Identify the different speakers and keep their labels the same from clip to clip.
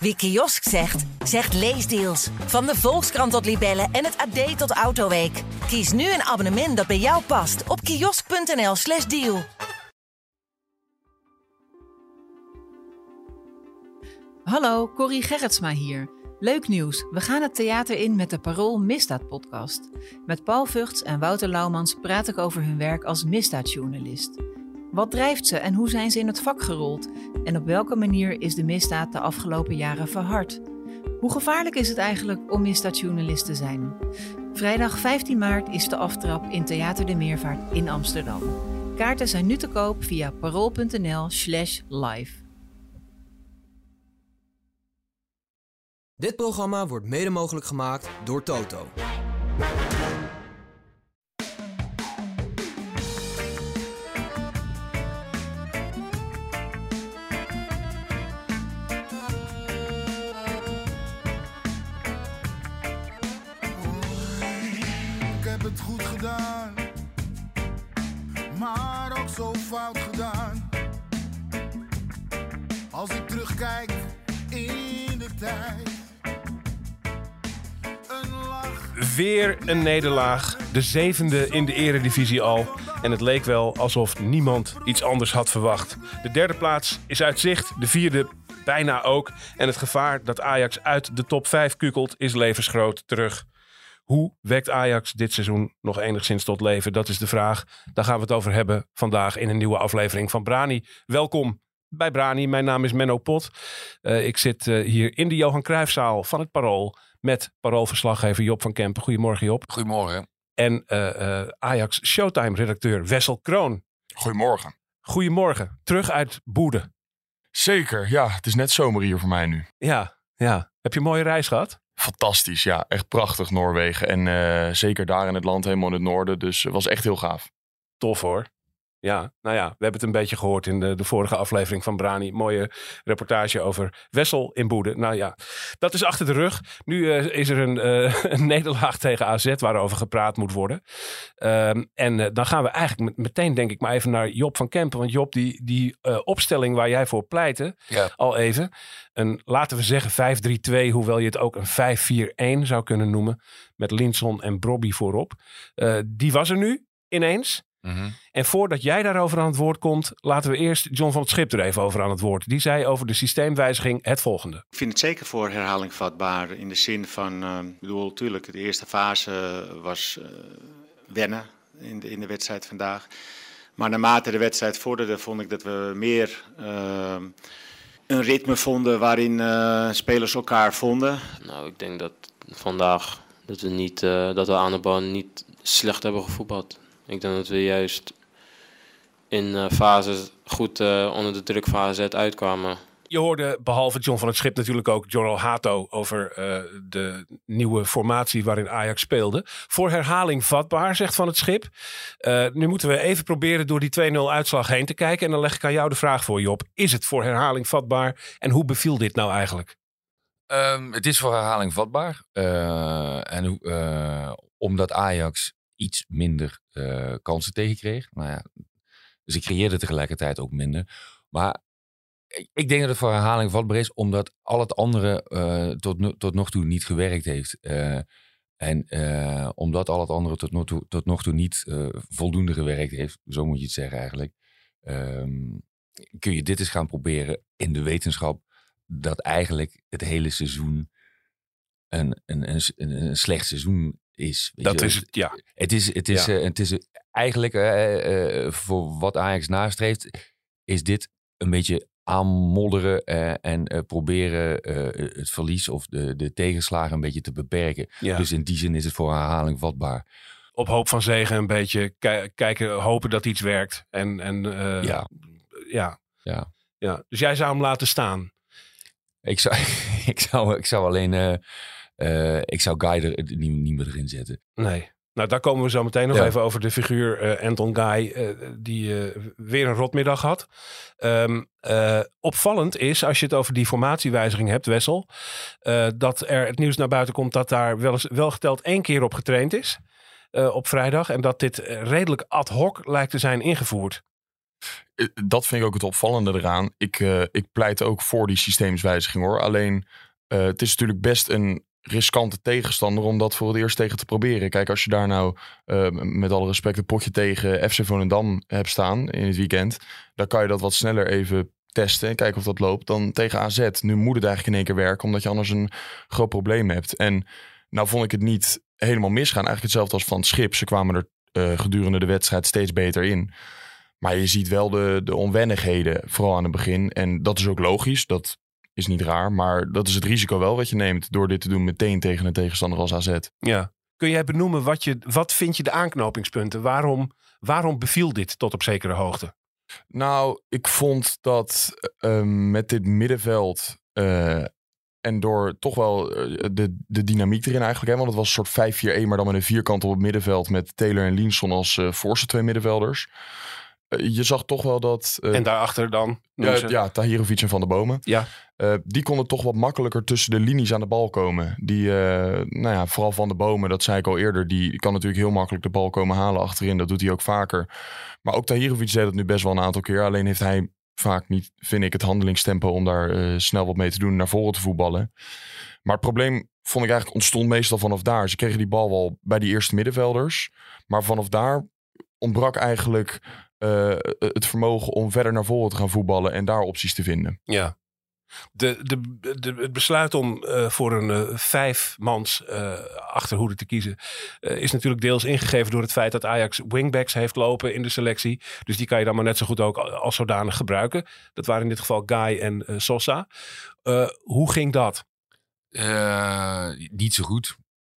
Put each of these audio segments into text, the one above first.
Speaker 1: Wie kiosk zegt, zegt leesdeals. Van de Volkskrant tot Libellen en het AD tot Autoweek. Kies nu een abonnement dat bij jou past op kiosk.nl/slash deal.
Speaker 2: Hallo, Corrie Gerritsma hier. Leuk nieuws, we gaan het theater in met de Parool Misdaad podcast. Met Paul Vugts en Wouter Laumans praat ik over hun werk als misdaadjournalist. Wat drijft ze en hoe zijn ze in het vak gerold? En op welke manier is de misdaad de afgelopen jaren verhard? Hoe gevaarlijk is het eigenlijk om misdaadjournalist te zijn? Vrijdag 15 maart is de aftrap in Theater de Meervaart in Amsterdam. Kaarten zijn nu te koop via parool.nl/slash live.
Speaker 3: Dit programma wordt mede mogelijk gemaakt door Toto.
Speaker 4: Maar ook zo fout gedaan. Als ik terugkijk in de tijd, een lach.
Speaker 5: Weer een nederlaag. De zevende in de eredivisie al. En het leek wel alsof niemand iets anders had verwacht. De derde plaats is uit zicht. De vierde bijna ook. En het gevaar dat Ajax uit de top 5 kukelt is levensgroot terug. Hoe wekt Ajax dit seizoen nog enigszins tot leven? Dat is de vraag. Daar gaan we het over hebben vandaag in een nieuwe aflevering van Brani. Welkom bij Brani. Mijn naam is Menno Pot. Eh, ik zit eh, hier in de Johan Cruijffzaal van het Parool met Paroolverslaggever Job van Kempen. Goedemorgen Job.
Speaker 6: Goedemorgen.
Speaker 5: En eh, Ajax Showtime-redacteur Wessel Kroon.
Speaker 6: Goedemorgen.
Speaker 5: Goedemorgen. Terug uit Boede.
Speaker 6: Zeker, ja. Het is net zomer hier voor mij nu.
Speaker 5: Ja, ja. Heb je een mooie reis gehad?
Speaker 6: Fantastisch, ja. Echt prachtig Noorwegen. En eh, zeker daar in het land, helemaal in het noorden. Dus het was echt heel gaaf.
Speaker 5: Tof hoor. Ja, nou ja, we hebben het een beetje gehoord in de, de vorige aflevering van Brani. Mooie reportage over Wessel in Boede. Nou ja, dat is achter de rug. Nu eh, is er een, eh, een nederlaag tegen AZ waarover gepraat moet worden. Ehm, en eh, dan gaan we eigenlijk met- meteen denk ik maar even naar Job van Kempen. Want Job, die, die opstelling waar jij voor pleitte,
Speaker 6: Ja.
Speaker 5: al even. Een, laten we zeggen 5-3-2, hoewel je het ook een 5-4-1 zou kunnen noemen. Met Linson en Brobby voorop. Die was er nu ineens. En voordat jij daarover aan het woord komt, laten we eerst John van het Schip er even over aan het woord. Die zei over de systeemwijziging het volgende.
Speaker 7: Ik vind het zeker voor herhaling vatbaar in de zin van, eh, ik bedoel, natuurlijk, de eerste fase was eh, wennen in de, in de wedstrijd vandaag. Maar naarmate de wedstrijd vorderde, vond ik dat we meer eh, een ritme vonden waarin eh, spelers elkaar vonden.
Speaker 8: Nou, ik denk dat vandaag dat we, niet, eh, dat we aan de bal niet slecht hebben gevoetbald. Ik denk dat we juist in eh, fases goed eh, onder de druk van AZ uitkwamen.
Speaker 5: Je hoorde behalve John van het Schip natuurlijk ook Joral Hato over eh, de nieuwe formatie waarin Ajax speelde. Voor herhaling vatbaar, zegt Van het Schip. Eh, nu moeten we even proberen door die 2-0 uitslag heen te kijken. En dan leg ik aan jou de vraag voor Job. Is het voor herhaling vatbaar? En hoe beviel dit nou eigenlijk?
Speaker 9: Ehm, het is voor herhaling vatbaar. Eh, en eh, omdat Ajax iets minder eh, kansen tegenkreeg. Nou ja, dus ik creëerde tegelijkertijd ook minder. Maar ik, denk dat het voor herhaling vatbaar is, omdat al het andere eh, tot, tot nog toe niet gewerkt heeft. Eh, en omdat al het andere tot nog toe, tot nog toe niet voldoende gewerkt heeft, zo moet je het zeggen eigenlijk, ehm, kun je dit eens gaan proberen in de wetenschap dat eigenlijk het hele seizoen een, een, een, een slecht seizoen is.
Speaker 5: Dat is het, ja.
Speaker 9: Het is, het is,
Speaker 5: Ja.
Speaker 9: eh, het is eigenlijk eh, eh, voor wat Ajax nastreeft, is dit een beetje aanmodderen en proberen het verlies of de, de tegenslagen een beetje te beperken.
Speaker 5: Ja.
Speaker 9: Dus in die zin is het voor herhaling vatbaar.
Speaker 5: Op hoop van zegen een beetje ki- kijken, hopen dat iets werkt. En, en
Speaker 9: Ja.
Speaker 5: ja.
Speaker 9: Ja.
Speaker 5: ja. Dus jij zou hem laten staan.
Speaker 9: Ik zou, ik zou, ik zou alleen, eh, ik zou Guy er niet, niet meer erin zetten.
Speaker 5: Nee. Nou, daar komen we zo meteen nog
Speaker 9: Ja.
Speaker 5: even over de figuur eh, Anton Guy, eh, die weer een rotmiddag had. Ehm, eh, opvallend is, als je het over die formatiewijziging hebt, Wessel, eh, dat er het nieuws naar buiten komt dat daar wel, eens, wel geteld één keer op getraind is eh, op vrijdag. En dat dit redelijk ad hoc lijkt te zijn ingevoerd.
Speaker 6: Dat vind ik ook het opvallende eraan. Ik, eh, ik pleit ook voor die systeemswijziging hoor. Alleen eh, het is natuurlijk best een riskante tegenstander om dat voor het eerst tegen te proberen. Kijk, als je daar nou eh, met alle respect een potje tegen FC Volendam hebt staan in het weekend, dan kan je dat wat sneller even testen en kijken of dat loopt dan tegen AZ. Nu moet het eigenlijk in één keer werken, omdat je anders een groot probleem hebt. En nou vond ik het niet helemaal misgaan. Eigenlijk hetzelfde als van het schip. Ze kwamen er eh, gedurende de wedstrijd steeds beter in. Maar je ziet wel de, de onwennigheden, vooral aan het begin. En dat is ook logisch, dat is niet raar. Maar dat is het risico wel wat je neemt door dit te doen meteen tegen een tegenstander als AZ.
Speaker 5: Ja. Kun jij benoemen wat, je, wat vind je de aanknopingspunten? Waarom, waarom beviel dit tot op zekere hoogte?
Speaker 6: Nou, ik vond dat eh, met dit middenveld eh, en door toch wel eh, de, de dynamiek erin eigenlijk. Hè, want het was een soort 5-4-1, maar dan met een vierkant op het middenveld met Taylor en Linson als voorste twee middenvelders. Eh, je zag toch wel dat... eh,
Speaker 5: en daarachter dan?
Speaker 6: ja,
Speaker 5: ze-
Speaker 6: ja, Tahirovic en Van der Bomen.
Speaker 5: Ja.
Speaker 6: Eh, die konden toch wat makkelijker tussen de linies aan de bal komen. Die, nou ja, vooral Van der Bomen, dat zei ik al eerder, die kan natuurlijk heel makkelijk de bal komen halen achterin. Dat doet hij ook vaker. Maar ook Tahirovic deed dat nu best wel een aantal keer. Alleen heeft hij vaak niet, vind ik, het handelingstempo om daar snel wat mee te doen, naar voren te voetballen. Maar het probleem vond ik eigenlijk ontstond meestal vanaf daar. Ze kregen die bal wel bij die eerste middenvelders. Maar vanaf daar ontbrak eigenlijk eh, het vermogen om verder naar voren te gaan voetballen en daar opties te vinden.
Speaker 5: Ja. De, de, de, het besluit om eh, voor een eh, vijfmans eh, achterhoede te kiezen eh, is natuurlijk deels ingegeven door het feit dat Ajax wingbacks heeft lopen in de selectie. Dus die kan je dan maar net zo goed ook als zodanig gebruiken. Dat waren in dit geval Guy en Sosa. Eh, hoe ging dat?
Speaker 9: Eh, niet zo goed.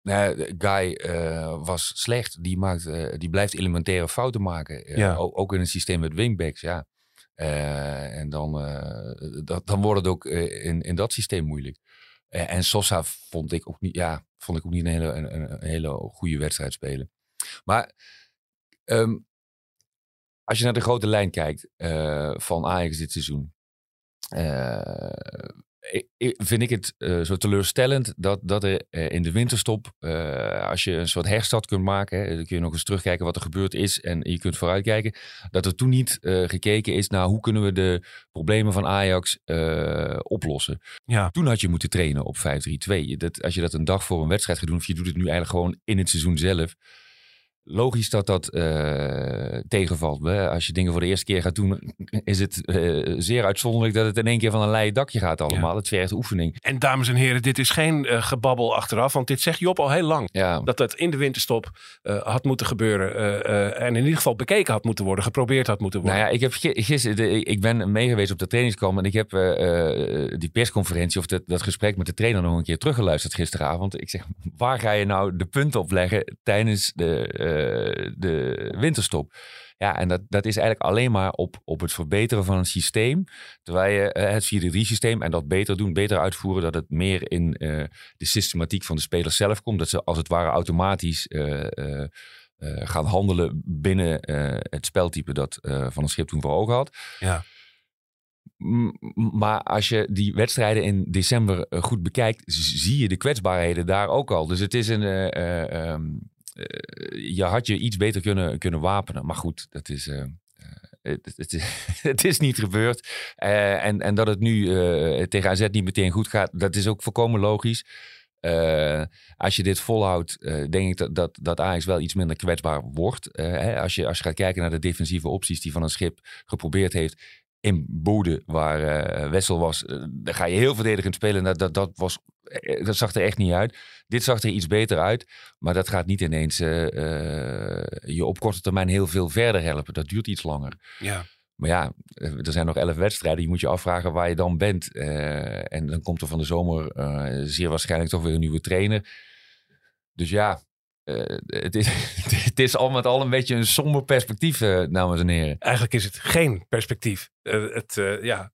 Speaker 9: Nee, Guy eh, was slecht. Die, maakt, eh, die blijft elementaire fouten maken. Eh,
Speaker 5: Ja.
Speaker 9: ook in het systeem met wingbacks, ja. En dan, dat, dan wordt het ook in, in dat systeem moeilijk. En Sosa vond ik ook niet, ja, vond ik ook niet een hele, een, een- een hele goede wedstrijd spelen. Maar ehm, als je naar de grote lijn kijkt van Ajax dit seizoen. Vind ik het eh, zo teleurstellend dat, dat er eh, in de winterstop, eh, als je een soort herstart kunt maken, hè, dan kun je nog eens terugkijken wat er gebeurd is en je kunt vooruitkijken, dat er toen niet gekeken is naar hoe kunnen we de problemen van Ajax oplossen.
Speaker 5: Ja.
Speaker 9: Toen had je moeten trainen op 5-3-2. Dat, als je dat een dag voor een wedstrijd gaat doen, of je doet het nu eigenlijk gewoon in het seizoen zelf. Logisch dat dat eh, tegenvalt. Hè? Als je dingen voor de eerste keer gaat doen, is het eh, zeer uitzonderlijk dat het in één keer van een leien dakje gaat allemaal. Het vergt oefening.
Speaker 5: En dames en heren, dit is geen eh, gebabbel achteraf, want dit zegt Job al heel lang.
Speaker 9: Ja.
Speaker 5: Dat het in de winterstop had moeten gebeuren en in ieder geval bekeken had moeten worden, geprobeerd had moeten worden.
Speaker 9: Nou ja, ik, heb gi- gisteren, ik ben meegeweest op de trainingskamp en ik heb die persconferentie of dat, dat gesprek met de trainer nog een keer teruggeluisterd gisteravond. Ik zeg, waar ga je nou de punten op leggen tijdens de, de winterstop? Ja, en dat, dat is eigenlijk alleen maar op, op het verbeteren van een systeem. Terwijl je eh, het 4-3 systeem en dat beter doen, beter uitvoeren, dat het meer in eh, de systematiek van de spelers zelf komt. Dat ze als het ware automatisch eh, eh, eh, gaan handelen binnen eh, het speltype dat eh, Van een Schip toen voor ogen had.
Speaker 5: Ja.
Speaker 9: M- Maar als je die wedstrijden in december eh, goed bekijkt, zie je de kwetsbaarheden daar ook al. Dus het is een. eh, eh, ehm, eh, je had je iets beter kunnen, kunnen wapenen. Maar goed, dat is. eh, eh, het, het, is- het is niet gebeurd. Eh, en, en dat het nu eh, tegen AZ niet meteen goed gaat, dat is ook volkomen logisch. Eh, als je dit volhoudt, eh, denk ik dat, dat, dat Ajax wel iets minder kwetsbaar wordt. Eh, hè, als, je, als je gaat kijken naar de defensieve opties die Van een Schip geprobeerd heeft in Bode, waar eh, Wessel was, eh, dan ga je heel verdedigend spelen. Dat, dat, dat, was, eh, dat zag er echt niet uit. Dit zag er iets beter uit, maar dat gaat niet ineens je op korte termijn heel veel verder helpen. Dat duurt iets langer.
Speaker 5: Ja.
Speaker 9: Maar ja, er zijn nog elf wedstrijden. Je moet je afvragen waar je dan bent. En dan komt er van de zomer zeer waarschijnlijk toch weer een nieuwe trainer. Dus ja, eh, het, is, het is al met al een beetje een somber perspectief, eh, dames en heren.
Speaker 5: Eigenlijk is het geen perspectief. Eh, het, ja,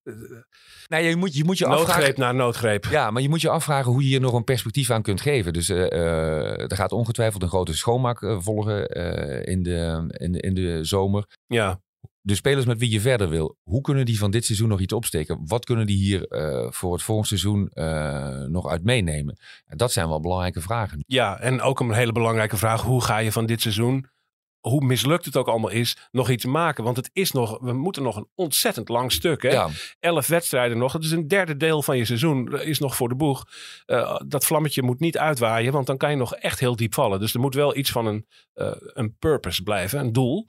Speaker 9: Nee, je moet je, moet je
Speaker 5: noodgreep
Speaker 9: afvragen.
Speaker 5: na noodgreep.
Speaker 9: Ja, maar je moet je afvragen hoe je hier nog een perspectief aan kunt geven. Dus er gaat ongetwijfeld een grote schoonmaak volgen in, de, in, de, in de zomer.
Speaker 5: Ja.
Speaker 9: De spelers met wie je verder wil, hoe kunnen die van dit seizoen nog iets opsteken? Wat kunnen die hier eh, voor het volgende seizoen eh, nog uit meenemen? En dat zijn wel belangrijke vragen.
Speaker 5: Ja, en ook een hele belangrijke vraag. Hoe ga je van dit seizoen hoe mislukt het ook allemaal is, nog iets maken. Want het is nog, we moeten nog een ontzettend lang stuk. Hè?
Speaker 9: Ja.
Speaker 5: Elf wedstrijden nog. Dat is een derde deel van je seizoen. Is nog voor de boeg. Eh, dat vlammetje moet niet uitwaaien, want dan kan je nog echt heel diep vallen. Dus er moet wel iets van een, eh, een purpose blijven, een doel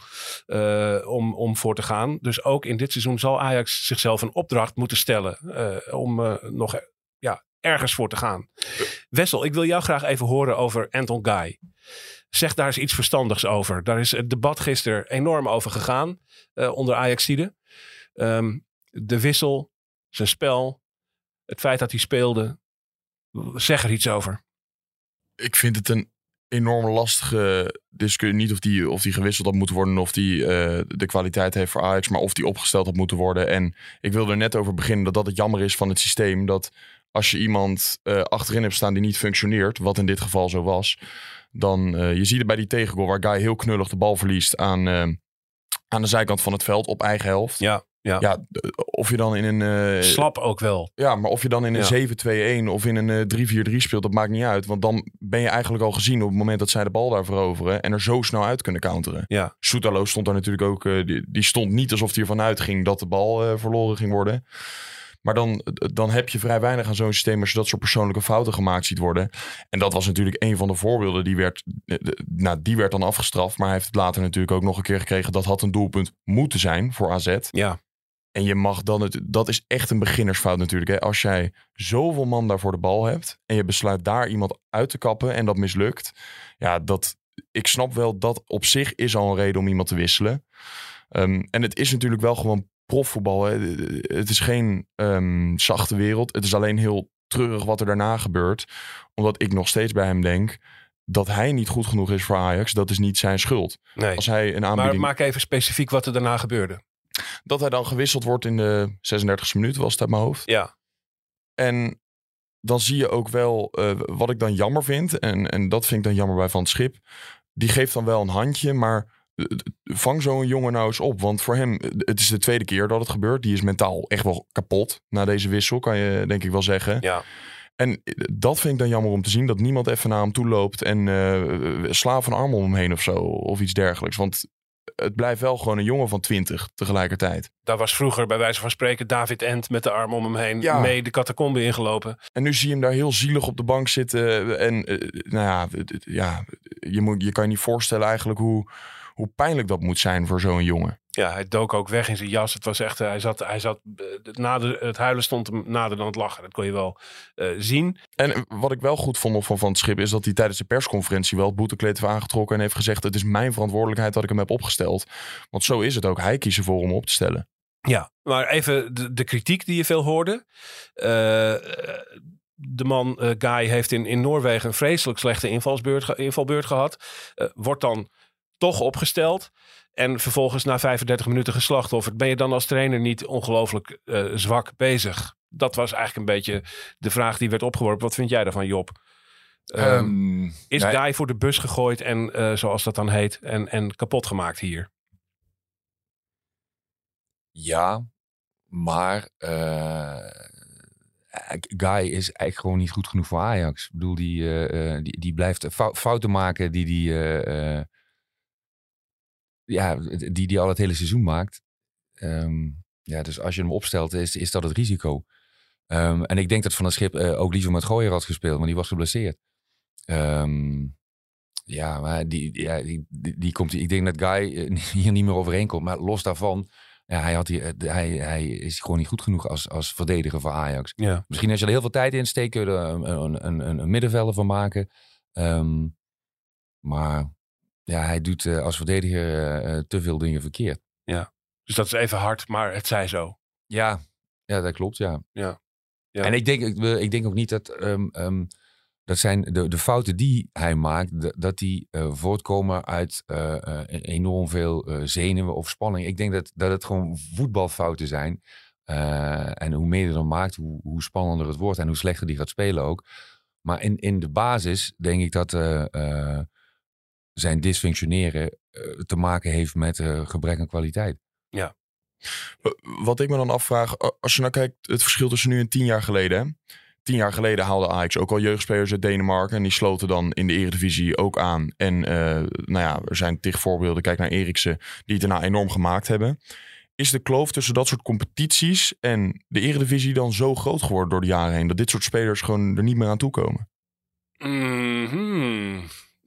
Speaker 5: eh, om, om voor te gaan. Dus ook in dit seizoen zal Ajax zichzelf een opdracht moeten stellen om nog ja, ergens voor te gaan. Wessel, ik wil jou graag even horen over Anton Guy. Zeg daar eens iets verstandigs over. Daar is het debat gisteren enorm over gegaan eh, onder Ajaxide. Ehm de wissel, zijn spel, het feit dat hij speelde. Zeg er iets over.
Speaker 6: ik vind het een enorm lastige discussie. Niet of die, of die gewisseld had moeten worden, of die eh, de kwaliteit heeft voor Ajax, maar of die opgesteld had moeten worden. En ik wilde er net over beginnen dat dat het jammer is van het systeem. Dat als je iemand eh, achterin hebt staan die niet functioneert, wat in dit geval zo was, dan uh, je ziet het bij die tegengoal waar Guy heel knullig de bal verliest aan, uh, aan de zijkant van het veld op eigen helft.
Speaker 5: Ja, ja.
Speaker 6: ja of je dan in een... Uh,
Speaker 5: Slap ook wel.
Speaker 6: Ja, maar of je dan in een ja. 7-2-1 of in een 3-4-3 speelt, dat maakt niet uit. Want dan ben je eigenlijk al gezien op het moment dat zij de bal daar veroveren en er zo snel uit kunnen counteren.
Speaker 5: Ja.
Speaker 6: Soetalo stond daar natuurlijk ook, die, die, stond niet alsof hij ervan uitging dat de bal verloren ging worden. Maar dan, dan heb je vrij weinig aan zo'n systeem als je dat soort persoonlijke fouten gemaakt ziet worden. En dat was natuurlijk een van de voorbeelden. Die werd, nou, die werd dan afgestraft. Maar hij heeft het later natuurlijk ook nog een keer gekregen. Dat had een doelpunt moeten zijn voor AZ.
Speaker 5: Ja.
Speaker 6: En je mag dan het. Dat is echt een beginnersfout natuurlijk. Hè? Als jij zoveel man daar voor de bal hebt. En je besluit daar iemand uit te kappen. En dat mislukt. Ja, dat. Ik snap wel dat op zich is al een reden om iemand te wisselen. Um, en het is natuurlijk wel gewoon profvoetbal. Hè. Het is geen um, zachte wereld. Het is alleen heel treurig wat er daarna gebeurt. Omdat ik nog steeds bij hem denk dat hij niet goed genoeg is voor Ajax. Dat is niet zijn schuld.
Speaker 5: Nee.
Speaker 6: Als hij een aanbieding...
Speaker 5: Maar maak even specifiek wat er daarna gebeurde.
Speaker 6: Dat hij dan gewisseld wordt in de 36e minuut, was het uit mijn hoofd.
Speaker 5: Ja.
Speaker 6: En dan zie je ook wel uh, wat ik dan jammer vind. En, en dat vind ik dan jammer bij Van het Schip. Die geeft dan wel een handje, maar vang zo'n jongen nou eens op. Want voor hem, het is de tweede keer dat het gebeurt. Die is mentaal echt wel kapot na deze wissel, kan je denk ik wel zeggen.
Speaker 5: Ja.
Speaker 6: En dat vind ik dan jammer om te zien. Dat niemand even naar hem toe loopt en uh, sla van arm om hem heen of zo. Of iets dergelijks. Want het blijft wel gewoon een jongen van 20 tegelijkertijd.
Speaker 5: Daar was vroeger bij wijze van spreken David Ent met de arm om hem heen ja. mee de catacombe ingelopen.
Speaker 6: En nu zie je hem daar heel zielig op de bank zitten. En uh, nou ja, ja je, moet, je kan je niet voorstellen eigenlijk hoe, hoe pijnlijk dat moet zijn voor zo'n jongen.
Speaker 5: Ja, hij dook ook weg in zijn jas. Het was echt, hij zat, hij zat nader, het huilen stond hem nader dan het lachen. Dat kon je wel uh, zien.
Speaker 6: En wat ik wel goed vond van Van het Schip is dat hij tijdens de persconferentie wel het boetekleed heeft aangetrokken en heeft gezegd: Het is mijn verantwoordelijkheid dat ik hem heb opgesteld. Want zo is het ook. Hij kiest ervoor om op te stellen.
Speaker 5: Ja, maar even de, de kritiek die je veel hoorde. Uh, de man uh, Guy heeft in, in Noorwegen een vreselijk slechte invalsbeurt, invalbeurt gehad. Wordt dan toch opgesteld. En vervolgens na 35 minuten geslachtofferd. Ben je dan als trainer niet ongelooflijk uh, zwak bezig? Dat was eigenlijk een beetje de vraag die werd opgeworpen. Wat vind jij daarvan, Job? Um, um, is nee. Guy voor de bus gegooid en uh, zoals dat dan heet en, en kapot gemaakt hier?
Speaker 9: Ja, maar uh, Guy is eigenlijk gewoon niet goed genoeg voor Ajax. Ik bedoel, die, uh, die, die blijft fouten maken die die ja, die, die al het hele seizoen maakt. Um, ja, dus als je hem opstelt, is, is dat het risico. Um, en ik denk dat Van het Schip uh, ook liever met Gooier had gespeeld, maar die was geblesseerd. Um, ja, maar die, ja, die, die, die, komt, ik denk dat Guy hier niet meer overheen komt. Maar los daarvan, ja, hij, had hier, hij, hij is gewoon niet goed genoeg als, als verdediger voor Ajax.
Speaker 5: Ja.
Speaker 9: Misschien als je er heel veel tijd in steekt, kun je er een, een, een, een middenvelder van maken. maar ja, hij doet uh, als verdediger uh, te veel dingen verkeerd.
Speaker 5: Ja, dus dat is even hard, maar het zij zo.
Speaker 9: Ja, ja dat klopt, ja.
Speaker 5: ja. ja.
Speaker 9: En ik denk, ik, ik denk ook niet dat, um, um, dat zijn de, de fouten die hij maakt, dat die uh, voortkomen uit enorm veel zenuwen of spanning. Ik denk dat, dat het gewoon voetbalfouten zijn. en hoe meer je dan maakt, hoe, hoe spannender het wordt en hoe slechter die gaat spelen ook. Maar in, in de basis denk ik dat zijn dysfunctioneren uh, te maken heeft met uh, gebrek aan kwaliteit.
Speaker 5: Ja.
Speaker 6: Wat ik me dan afvraag, als je nou kijkt, het verschil tussen nu en tien jaar geleden. Hè? tien jaar geleden haalde Ajax ook al jeugdspelers uit Denemarken. En die sloten dan in de eredivisie ook aan. En eh, nou ja, er zijn tig voorbeelden. Kijk naar Eriksen, die het daarna enorm gemaakt hebben. Is de kloof tussen dat soort competities en de eredivisie dan zo groot geworden door de jaren heen... dat dit soort spelers gewoon er niet meer aan toe komen?
Speaker 5: Mhm.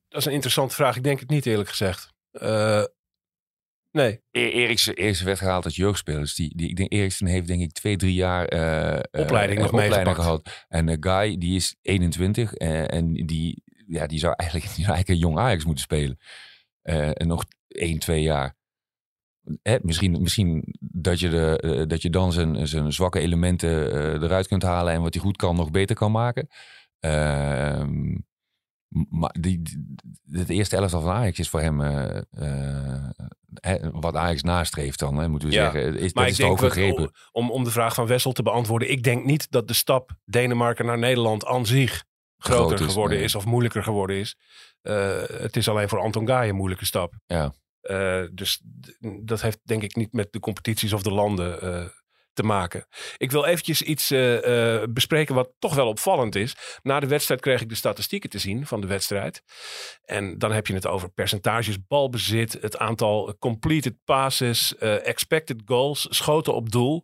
Speaker 5: Dat is een interessante vraag. Ik denk het niet, eerlijk gezegd. Eh, nee.
Speaker 9: E- Eriksen, Eriksen werd gehaald als jeugdspelers. Die, die, ik denk, Eriksen heeft denk ik twee, drie jaar eh, eh,
Speaker 5: Opleiding nog
Speaker 9: opleiding gehad. En Guy, die is 21 eh, en die, ja, die, zou eigenlijk, die zou eigenlijk een jong Ajax moeten spelen. En nog 1, 2 jaar. Hè, misschien, misschien dat, je de, dat je dan zijn, zijn zwakke elementen eruit kunt halen en wat hij goed kan nog beter kan maken. Ehm, maar die, het eerste elftal van Ajax is voor hem eh, eh, wat Ajax nastreeft dan, hè, moeten we
Speaker 5: Ja,
Speaker 9: zeggen. Is,
Speaker 5: Maar
Speaker 9: dat
Speaker 5: ik
Speaker 9: is
Speaker 5: denk, dat, om, om de vraag van Wessel te beantwoorden. Ik denk niet dat de stap Denemarken naar Nederland aan zich groter
Speaker 9: Groot is,
Speaker 5: geworden
Speaker 9: nee.
Speaker 5: is of moeilijker geworden is. Eh, het is alleen voor Anton Gaai een moeilijke stap.
Speaker 9: Ja.
Speaker 5: Dus dat heeft denk ik niet met de competities of de landen te maken. Ik wil eventjes iets eh, eh, bespreken wat toch wel opvallend is. Na de wedstrijd kreeg ik de statistieken te zien van de wedstrijd. En dan heb je het over percentages balbezit, het aantal completed passes, eh, expected goals, schoten op doel.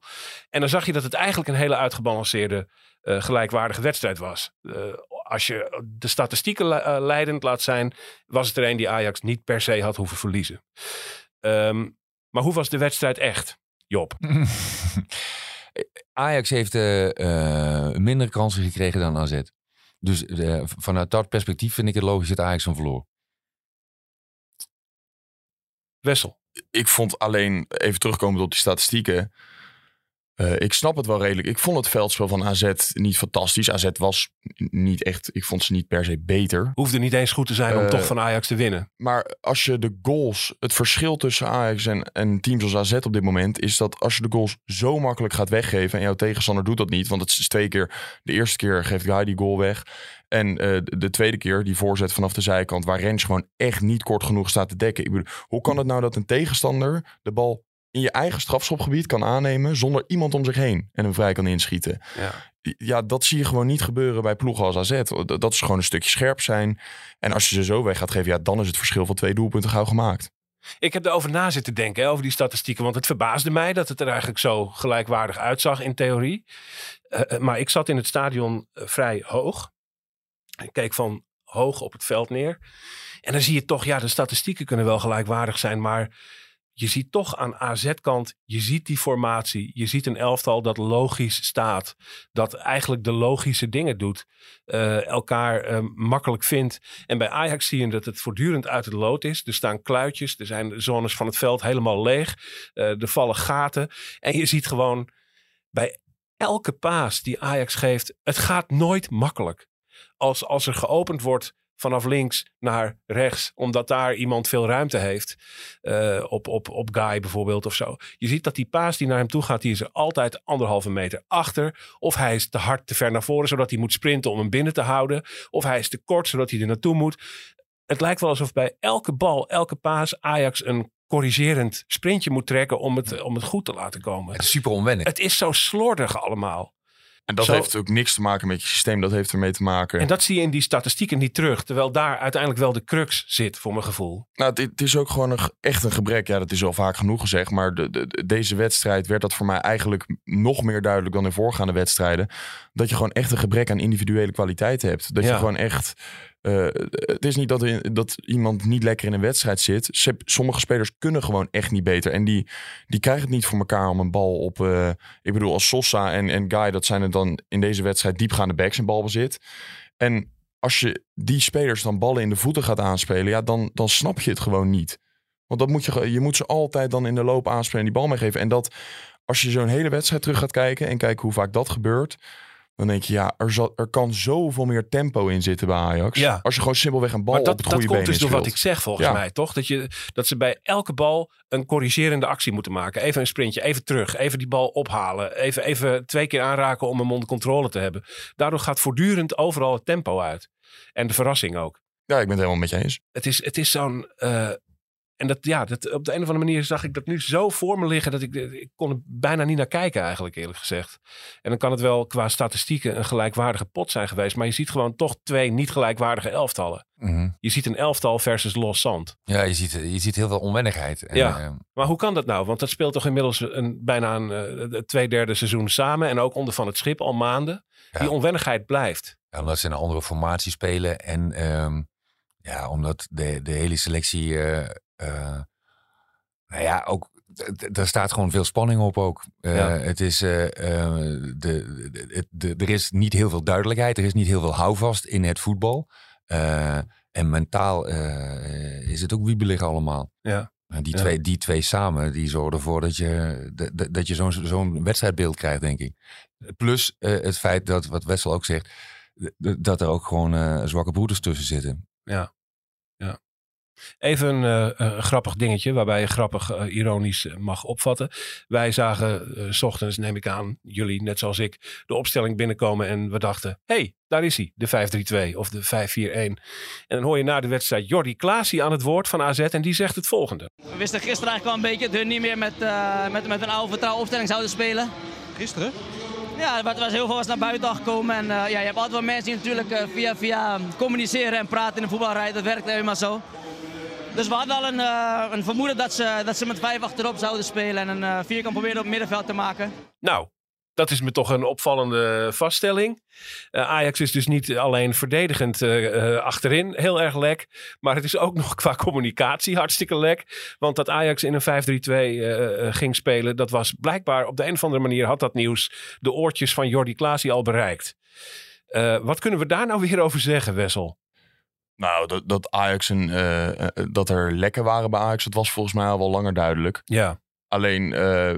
Speaker 5: En dan zag je dat het eigenlijk een hele uitgebalanceerde, gelijkwaardige wedstrijd was. Als je de statistieken le- leidend laat zijn, was het er een die Ajax niet per se had hoeven verliezen. Ehm, maar hoe was de wedstrijd echt, Job?
Speaker 9: Ajax heeft eh, eh, minder kansen gekregen dan AZ. Dus eh, vanuit dat perspectief vind ik het logisch dat Ajax hem verloor.
Speaker 5: Wessel.
Speaker 6: ik vond alleen, even terugkomend op die statistieken. Eh, ik snap het wel redelijk. Ik vond het veldspel van AZ niet fantastisch. AZ was niet echt, ik vond ze niet per se beter.
Speaker 5: Hoefde niet eens goed te zijn om
Speaker 6: Eh,
Speaker 5: toch van Ajax te winnen.
Speaker 6: Maar als je de goals, het verschil tussen Ajax en, en teams als AZ op dit moment is dat als je de goals zo makkelijk gaat weggeven en jouw tegenstander doet dat niet, want het is twee keer, de eerste keer geeft Guy die goal weg en eh, de, de tweede keer die voorzet vanaf de zijkant waar Rens gewoon echt niet kort genoeg staat te dekken. Ik bedoel, hoe kan het nou dat een tegenstander de bal in je eigen strafschopgebied kan aannemen zonder iemand om zich heen en hem vrij kan inschieten?
Speaker 5: Ja.
Speaker 6: Ja, dat zie je gewoon niet gebeuren bij ploegen als AZ. Dat is gewoon een stukje scherp zijn. En als je ze zo weg gaat geven, ja, dan is het verschil van twee doelpunten gauw gemaakt.
Speaker 5: Ik heb erover na zitten denken, hè, over die statistieken. Want het verbaasde mij dat het er eigenlijk zo gelijkwaardig uitzag in theorie. Eh, eh, maar ik zat in het stadion eh, vrij hoog. Ik keek van hoog op het veld neer. En dan zie je toch, ja, de statistieken kunnen wel gelijkwaardig zijn. Maar je ziet toch aan AZ-kant, je ziet die formatie. Je ziet een elftal dat logisch staat. Dat eigenlijk de logische dingen doet. eh, elkaar eh, makkelijk vindt. En bij Ajax zie je dat het voortdurend uit het lood is. Er staan kluitjes, er zijn zones van het veld helemaal leeg. eh, er vallen gaten. En je ziet gewoon bij elke paas die Ajax geeft, het gaat nooit makkelijk. Als, als er geopend wordt vanaf links naar rechts, omdat daar iemand veel ruimte heeft, eh, op, op, op Guy bijvoorbeeld of zo. Je ziet dat die paas die naar hem toe gaat, die is er altijd anderhalve meter achter. Of hij is te hard, te ver naar voren, zodat hij moet sprinten om hem binnen te houden. Of hij is te kort, zodat hij er naartoe moet. Het lijkt wel alsof bij elke bal, elke paas, Ajax een corrigerend sprintje moet trekken om het, om het goed te laten komen.
Speaker 9: Het is super onwennig.
Speaker 5: Het is zo slordig allemaal.
Speaker 6: En dat
Speaker 5: Zo-
Speaker 6: heeft ook niks te maken met je systeem. Dat heeft ermee te maken.
Speaker 5: En dat zie je in die statistieken niet terug. Terwijl daar uiteindelijk wel de crux zit, voor mijn gevoel.
Speaker 6: Nou, het, het is ook gewoon een, echt een gebrek. Ja, dat is al vaak genoeg gezegd. Maar de, de- de- deze wedstrijd werd dat voor mij eigenlijk nog meer duidelijk dan in voorgaande wedstrijden. Dat je gewoon echt een gebrek aan individuele kwaliteit hebt. Dat
Speaker 5: Ja.
Speaker 6: je gewoon echt. Eh, het is niet dat, er- dat iemand niet lekker in een wedstrijd zit. Sommige spelers kunnen gewoon echt niet beter. En die, die krijgen het niet voor elkaar om een bal op. eh, ik bedoel, als Sosa en, en Guy, dat zijn het dan in deze wedstrijd diepgaande backs in balbezit. En als je die spelers dan ballen in de voeten gaat aanspelen, ja, dan, dan snap je het gewoon niet. Want dat moet je, je moet ze altijd dan in de loop aanspelen en die bal meegeven. En dat, als je zo'n hele wedstrijd terug gaat kijken en kijken hoe vaak dat gebeurt, dan denk je, ja, er, zal, er kan zoveel meer tempo in zitten bij Ajax.
Speaker 5: Ja.
Speaker 6: Als je gewoon simpelweg een bal
Speaker 5: maar
Speaker 6: op
Speaker 5: dat,
Speaker 6: het
Speaker 5: dat
Speaker 6: goede
Speaker 5: komt
Speaker 6: been
Speaker 5: dus door wat ik zeg, volgens
Speaker 6: Ja.
Speaker 5: mij, toch? Dat, je, dat ze bij elke bal een corrigerende actie moeten maken. Even een sprintje, even terug, even die bal ophalen. Even, even twee keer aanraken om hem onder controle te hebben. Daardoor gaat voortdurend overal het tempo uit. En de verrassing ook.
Speaker 6: Ja, ik ben het helemaal met je eens.
Speaker 5: Het is, het is zo'n... eh, en dat, ja, dat, op de een of andere manier zag ik dat nu zo voor me liggen dat ik, ik kon er bijna niet naar kijken eigenlijk eerlijk gezegd. En dan kan het wel qua statistieken een gelijkwaardige pot zijn geweest. Maar je ziet gewoon toch twee niet gelijkwaardige elftallen.
Speaker 9: Mhm.
Speaker 5: Je ziet een elftal versus los zand.
Speaker 9: Ja, je ziet, je ziet heel veel onwennigheid. En,
Speaker 5: Ja.
Speaker 9: eh,
Speaker 5: Maar hoe kan dat nou? Want dat speelt toch inmiddels een, bijna een eh, twee derde seizoen samen. En ook onder van het schip al maanden.
Speaker 9: Ja.
Speaker 5: Die onwennigheid blijft.
Speaker 9: Ja, omdat ze in een andere formatie spelen. En ehm, ja, omdat de, de hele selectie. eh, eh, nou ja, ook. d- d- Er staat gewoon veel spanning op ook. Eh,
Speaker 5: Ja.
Speaker 9: Het is, eh, de, de, het- de, er is niet heel veel duidelijkheid. Er is niet heel veel houvast in het voetbal. En mentaal is het ook wiebelig allemaal.
Speaker 5: Ja.
Speaker 9: En die,
Speaker 5: Ja.
Speaker 9: twee, die twee samen, die zorgen ervoor dat je, dat- je zo'n zo'n wedstrijdbeeld krijgt, denk ik. Plus het feit dat, wat Wessel ook zegt, dat er ook gewoon zwakke broeders tussen zitten.
Speaker 5: Ja. Even een eh, eh, grappig dingetje, waarbij je grappig eh, ironisch eh, mag opvatten. Wij zagen eh, s ochtends, neem ik aan, jullie net zoals ik, de opstelling binnenkomen en we dachten, hé, hey, daar is hij, de 5-3-2 of de 5-4-1. En dan hoor je na de wedstrijd Jordi Klaasie aan het woord van AZ en die zegt het volgende.
Speaker 10: We wisten gisteren eigenlijk wel een beetje dat hun niet meer met, eh, met, met een oude vertrouwen opstelling zouden spelen.
Speaker 11: Gisteren?
Speaker 10: Ja, er was, was heel veel was naar buiten gekomen. En eh, ja, je hebt altijd wel mensen die natuurlijk via, via communiceren en praten in de voetbalrij. Dat werkt helemaal zo. Dus we hadden al een, eh, een vermoeden dat ze, dat ze met vijf achterop zouden spelen en een eh, vierkant proberen op middenveld te maken.
Speaker 5: Nou, dat is me toch een opvallende vaststelling. Eh, Ajax is dus niet alleen verdedigend achterin heel erg lek. Maar het is ook nog qua communicatie hartstikke lek. Want dat Ajax in een 5-3-2 eh, eh, ging spelen, dat was blijkbaar op de een of andere manier had dat nieuws de oortjes van Jordi Klaasie al bereikt. Wat kunnen we daar nou weer over zeggen, Wessel?
Speaker 6: Nou, dat, dat Ajax een, eh, eh, dat er lekken waren bij Ajax, dat was volgens mij al wel langer duidelijk.
Speaker 5: Ja.
Speaker 6: Alleen, eh,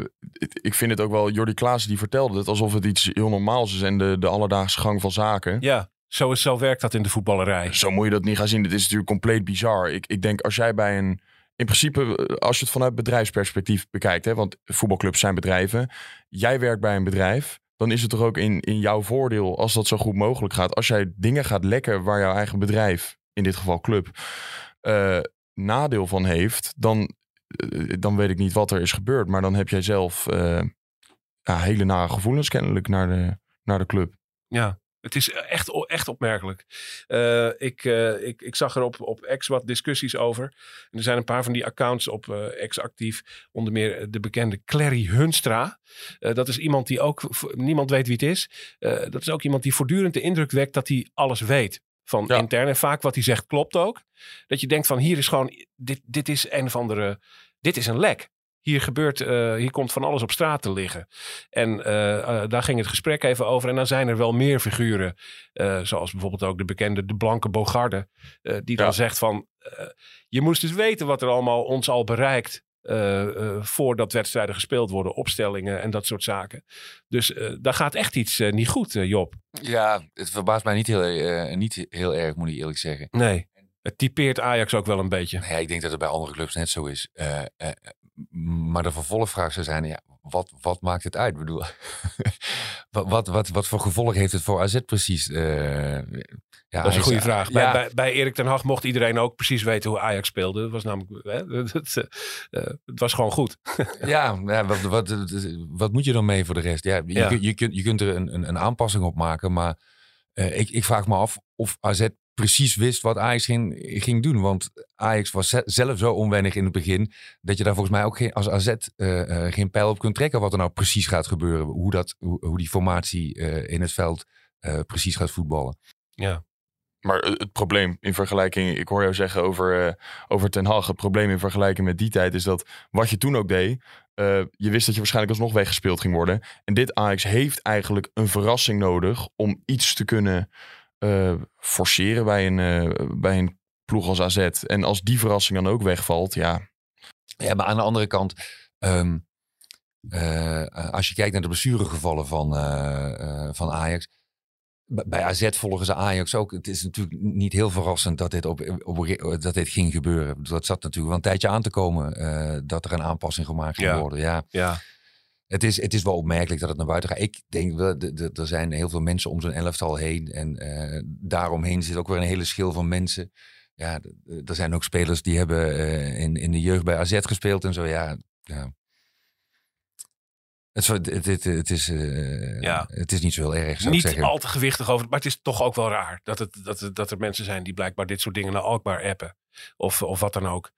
Speaker 6: ik vind het ook wel, Jordi Klaas die vertelde het alsof het iets heel normaals is en de, de alledaagse gang van zaken.
Speaker 5: Ja, zo, is, zo werkt dat in de voetballerij.
Speaker 6: Zo moet je dat niet gaan zien. Dit is natuurlijk compleet bizar. Ik, ik denk als jij bij een. In principe, als je het vanuit bedrijfsperspectief bekijkt, hè, want voetbalclubs zijn bedrijven. Jij werkt bij een bedrijf. Dan is het toch ook in, in jouw voordeel als dat zo goed mogelijk gaat. Als jij dingen gaat lekken waar jouw eigen bedrijf, in dit geval club, eh, nadeel van heeft. Dan, eh, dan weet ik niet wat er is gebeurd. Maar dan heb jij zelf eh, ja, hele nare gevoelens kennelijk naar de, naar de club.
Speaker 5: Ja, het is echt, echt opmerkelijk. Ik, ik, ik zag er op, op X wat discussies over. Er zijn een paar van die accounts op eh, X actief. Onder meer de bekende Clary Hunstra. Dat is iemand die ook, niemand weet wie het is. Dat is ook iemand die voortdurend de indruk wekt dat hij alles weet. Van intern. En vaak wat hij zegt klopt ook. Dat je denkt van hier is gewoon, dit, dit is een of andere, dit is een lek. Hier gebeurt, eh, hier komt van alles op straat te liggen. En eh, eh, daar ging het gesprek even over. En dan zijn er wel meer figuren, zoals bijvoorbeeld ook de bekende De Blanke Bogarde, die dan zegt van, je moest dus weten wat er allemaal ons al bereikt. Eh, eh, voordat wedstrijden gespeeld worden, opstellingen en dat soort zaken. Dus eh, daar gaat echt iets niet goed, Job.
Speaker 9: Ja, het verbaast mij niet heel, niet heel erg, moet ik eerlijk zeggen.
Speaker 5: Nee, het typeert Ajax ook wel een beetje.
Speaker 9: Ja, ik denk dat het bij andere clubs net zo is. Maar de vervolgvraag zou zijn, ja, wat, wat maakt het uit? Ik bedoel, wat, wat, wat, wat voor gevolg heeft het voor AZ precies? Eh, ja,
Speaker 5: dat is een goede vraag. Bij,
Speaker 9: Ja,
Speaker 5: bij, bij Erik ten Hag mocht iedereen ook precies weten hoe Ajax speelde. Het was namelijk, hè, het, eh, het was gewoon goed.
Speaker 9: ja, ja wat, wat, wat moet je dan mee voor de rest? Ja, je, je, kunt, je kunt er een, een, een aanpassing op maken, maar eh, ik, ik vraag me af of AZ precies wist wat Ajax ging, ging doen. Want Ajax was ze- zelf zo onwennig in het begin, dat je daar volgens mij ook geen, als AZ eh, eh, geen pijl op kunt trekken wat er nou precies gaat gebeuren. Hoe, dat, hoe, hoe die formatie eh, in het veld eh, precies gaat voetballen.
Speaker 5: Ja.
Speaker 6: Maar het probleem in vergelijking, ik hoor jou zeggen over, over Ten Hag. Het probleem in vergelijking met die tijd is dat wat je toen ook deed, eh, je wist dat je waarschijnlijk alsnog weggespeeld ging worden. En dit Ajax heeft eigenlijk een verrassing nodig om iets te kunnen eh, forceren bij een, eh, bij een ploeg als AZ. En als die verrassing dan ook wegvalt, ja.
Speaker 9: Ja, maar aan de andere kant, ehm, eh, als je kijkt naar de blessuregevallen van, eh, eh, van Ajax. Bij AZ volgen ze Ajax ook. Het is natuurlijk niet heel verrassend dat dit, op, op, dat dit ging gebeuren. Dat zat natuurlijk wel een tijdje aan te komen eh, dat er een aanpassing gemaakt ging
Speaker 5: Ja.
Speaker 9: worden. Ja.
Speaker 5: Ja.
Speaker 9: Het is, het is wel opmerkelijk dat het naar buiten gaat. Ik denk de- er zijn heel veel mensen om zo'n elftal heen. En eh, daaromheen zit ook weer een hele schil van mensen. ja, er zijn ook spelers die hebben eh, in, in de jeugd bij AZ gespeeld en zo. Ja, ja. Het, het, het, het is, eh,
Speaker 5: Ja.
Speaker 9: het is niet zo heel erg, zou ik
Speaker 5: Niet
Speaker 9: zeggen.
Speaker 5: al te gewichtig over. Maar het is toch ook wel raar dat, het, dat, dat er mensen zijn die blijkbaar dit soort dingen naar Alkmaar appen. Of, of wat dan ook.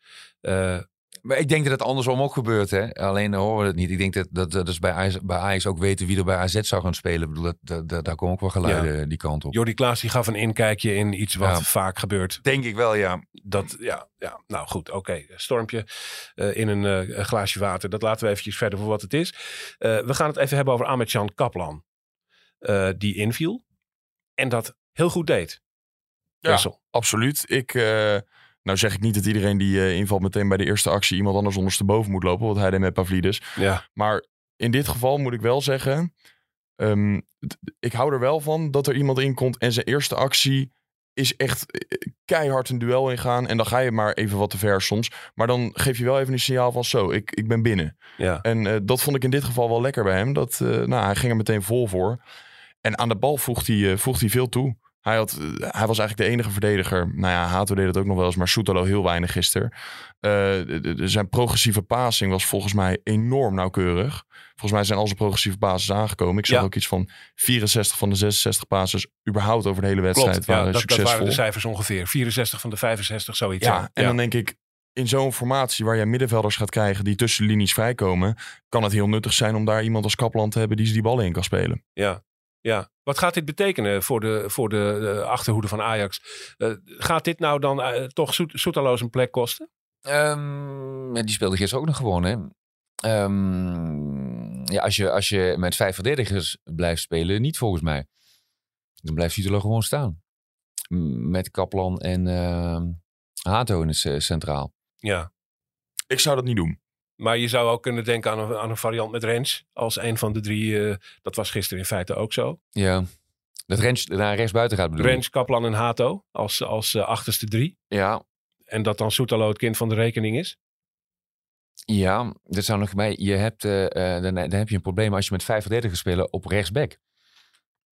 Speaker 9: Maar ik denk dat het andersom ook gebeurt. Hè? Alleen horen we het niet. Ik denk dat, dat, dat dus bij, Ajax, bij Ajax ook weten wie er bij AZ zou gaan spelen. Ik bedoel, dat, dat, dat- daar komen ook wel geluiden die kant op.
Speaker 5: Jordi Klaas die gaf een inkijkje in iets wat
Speaker 9: Ja.
Speaker 5: vaak gebeurt.
Speaker 9: Denk ik wel, ja.
Speaker 5: Dat, ja, ja, nou goed, oké. Stormpje eh, in een eh, glaasje water. Dat laten we eventjes verder voor wat het is. Eh, we gaan het even hebben over Ahmed-Jan Kaplan. eh, die inviel. En dat heel goed deed.
Speaker 6: Ja,
Speaker 5: Wessel.
Speaker 6: absoluut. Ik, eh, nou zeg ik niet dat iedereen die eh, invalt meteen bij de eerste actie iemand anders ondersteboven moet lopen. Wat hij deed met Pavlidis.
Speaker 5: Ja.
Speaker 6: Maar in dit geval moet ik wel zeggen. ehm, ik hou er wel van dat er iemand in komt en zijn eerste actie is echt eh, keihard een duel ingaan. En dan ga je maar even wat te ver soms. Maar dan geef je wel even een signaal van zo, ik, ik ben binnen.
Speaker 5: Ja.
Speaker 6: En eh, dat vond ik in dit geval wel lekker bij hem. Dat, eh, nou, hij ging er meteen vol voor. En aan de bal voegt hij, eh, voegt hij veel toe. Hij, had, eh, hij was eigenlijk de enige verdediger. Nou ja, Hato deed het ook nog wel eens, maar Soetalo heel weinig gisteren. Eh, zijn progressieve passing was volgens mij enorm nauwkeurig. Volgens mij zijn al zijn progressieve passes aangekomen. Ik zag
Speaker 5: Ja.
Speaker 6: ook iets van 64 van de 66 passes überhaupt over de hele wedstrijd
Speaker 5: Klopt, ja,
Speaker 6: waren
Speaker 5: dat, dat
Speaker 6: succesvol.
Speaker 5: waren de cijfers ongeveer. 64 van de 65, zoiets.
Speaker 6: Ja, en dan denk ik, in zo'n formatie waar jij middenvelders gaat krijgen die tussen linies vrijkomen, kan het heel nuttig zijn om daar iemand als Kaplan te hebben die ze die ballen in kan spelen.
Speaker 5: Ja, ja. Wat gaat dit betekenen voor de, voor de, eh, achterhoede van Ajax? Eh, gaat dit nou dan eh, toch Soet- Soetaloos een plek kosten?
Speaker 9: Ehm, die speelde gisteren ook nog gewoon, hè. Ehm, ja, als je, als je met vijf verdedigers blijft spelen, niet volgens mij. Dan blijft Vitolo gewoon staan. Met Kaplan en ehm Hato in het ce- centraal.
Speaker 5: Ja.
Speaker 6: Ik zou dat niet doen.
Speaker 5: Maar je zou ook kunnen denken aan een, aan een variant met Rens. Als een van de drie. eh, dat was gisteren in feite ook zo.
Speaker 9: Ja. Dat Rens naar rechts buiten gaat bedoel je?
Speaker 5: Rens, Kaplan en Hato als, als eh, achterste drie.
Speaker 9: Ja,
Speaker 5: En dat dan Soetalo het kind van de rekening is.
Speaker 9: ja, dat zou nog bij. Je hebt, eh, eh, dan, dan heb je een probleem als je met vijf verdedigers spelen op rechtsback.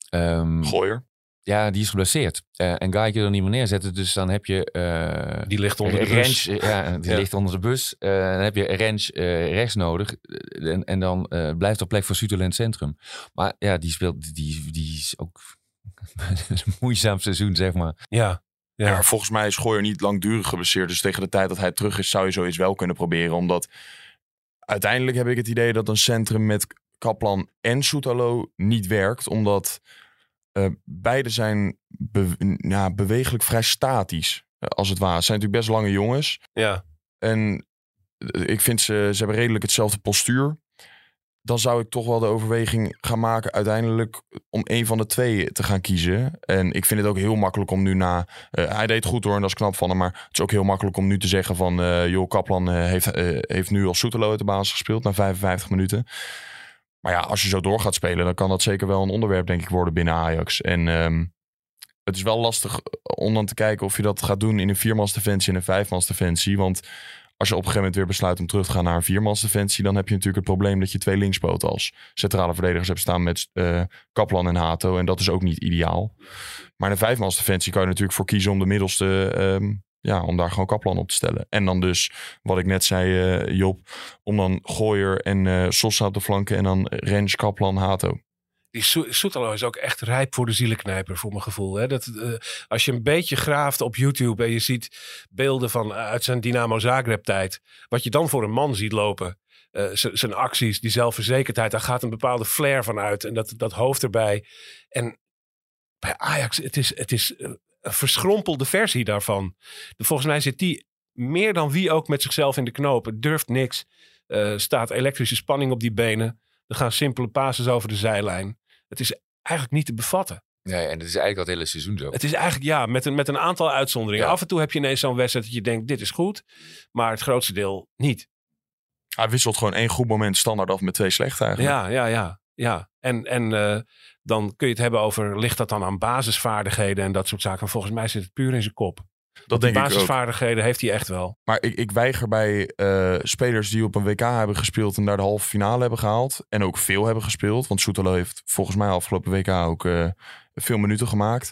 Speaker 9: Ehm,
Speaker 6: Gooier.
Speaker 9: Ja, die is geblesseerd. Eh, en Guy kun je er niet meer neerzetten. Dus dan heb je... eh,
Speaker 5: Die ligt onder de bus.
Speaker 9: Rens, eh, ja, die
Speaker 5: Ja.
Speaker 9: ligt onder de bus. Eh, dan heb je Rens eh, rechts nodig. En, en dan eh, blijft er plek voor in het centrum. Maar ja, die speelt... Die, die is ook... een moeizaam seizoen, zeg maar.
Speaker 5: Ja.
Speaker 6: Ja. maar volgens mij is Gooier niet langdurig geblesseerd. Dus tegen de tijd dat hij terug is, zou je zoiets wel kunnen proberen. Omdat uiteindelijk heb ik het idee dat een centrum met Kaplan en Soetalo niet werkt. Omdat eh, beide zijn be- ja, bewegelijk vrij statisch, eh, als het ware. Het zijn natuurlijk best lange jongens.
Speaker 5: Ja.
Speaker 6: En eh, ik vind ze, ze hebben redelijk hetzelfde postuur. Dan zou ik toch wel de overweging gaan maken uiteindelijk om een van de twee te gaan kiezen. En ik vind het ook heel makkelijk om nu na... hij deed goed hoor en dat is knap van hem. Maar het is ook heel makkelijk om nu te zeggen van... eh joh, Kaplan heeft, heeft nu als Soetelo uit de basis gespeeld na 55 minuten. Maar ja, als je zo door gaat spelen, dan kan dat zeker wel een onderwerp denk ik worden binnen Ajax. En ehm, het is wel lastig om dan te kijken of je dat gaat doen in een viermansdefensie en een vijfmansdefensie. Want als je op een gegeven moment weer besluit om terug te gaan naar een viermansdefensie, dan heb je natuurlijk het probleem dat je twee linkspoten als centrale verdedigers hebt staan met eh, Kaplan en Hato. En dat is ook niet ideaal. Maar in een vijfmansdefensie kan je natuurlijk voor kiezen om de middelste, ehm, ja, om daar gewoon Kaplan op te stellen. En dan dus, wat ik net zei, eh, Job, om dan Gooier en eh Sosa op de flanken en dan Rens, Kaplan, Hato.
Speaker 5: Die Soe- Soetalo is ook echt rijp voor de zielenknijper, voor mijn gevoel. Hè? Dat, eh, als je een beetje graaft op YouTube en je ziet beelden van uit zijn Dynamo Zagreb-tijd. Wat je dan voor een man ziet lopen. zijn acties, die zelfverzekerdheid, daar gaat een bepaalde flair van uit. En dat, dat hoofd erbij. En bij Ajax, het is, het is verschrompelde versie daarvan. Volgens mij zit die meer dan wie ook met zichzelf in de knopen. Durft niks. Eh, staat elektrische spanning op die benen. Er gaan simpele passes over de zijlijn. Het is eigenlijk niet te bevatten.
Speaker 9: Nee, en het is eigenlijk al het hele seizoen zo.
Speaker 5: Het is eigenlijk, ja, met een, met een aantal uitzonderingen.
Speaker 9: Ja.
Speaker 5: Af en toe heb je ineens zo'n wedstrijd dat je denkt, dit is goed. Maar het grootste deel niet.
Speaker 6: Hij wisselt gewoon één goed moment standaard af met twee slecht eigenlijk.
Speaker 5: Ja, ja, ja. ja. En, en eh, dan kun je het hebben over, ligt dat dan aan basisvaardigheden en dat soort zaken. Volgens mij zit het puur in zijn kop.
Speaker 6: Dat denk ik
Speaker 5: basisvaardigheden heeft hij echt wel.
Speaker 6: Maar ik, ik weiger bij eh, spelers die op een WK hebben gespeeld en daar de halve finale hebben gehaald. En ook veel hebben gespeeld. Want Soetelo heeft volgens mij afgelopen WK ook eh, veel minuten gemaakt.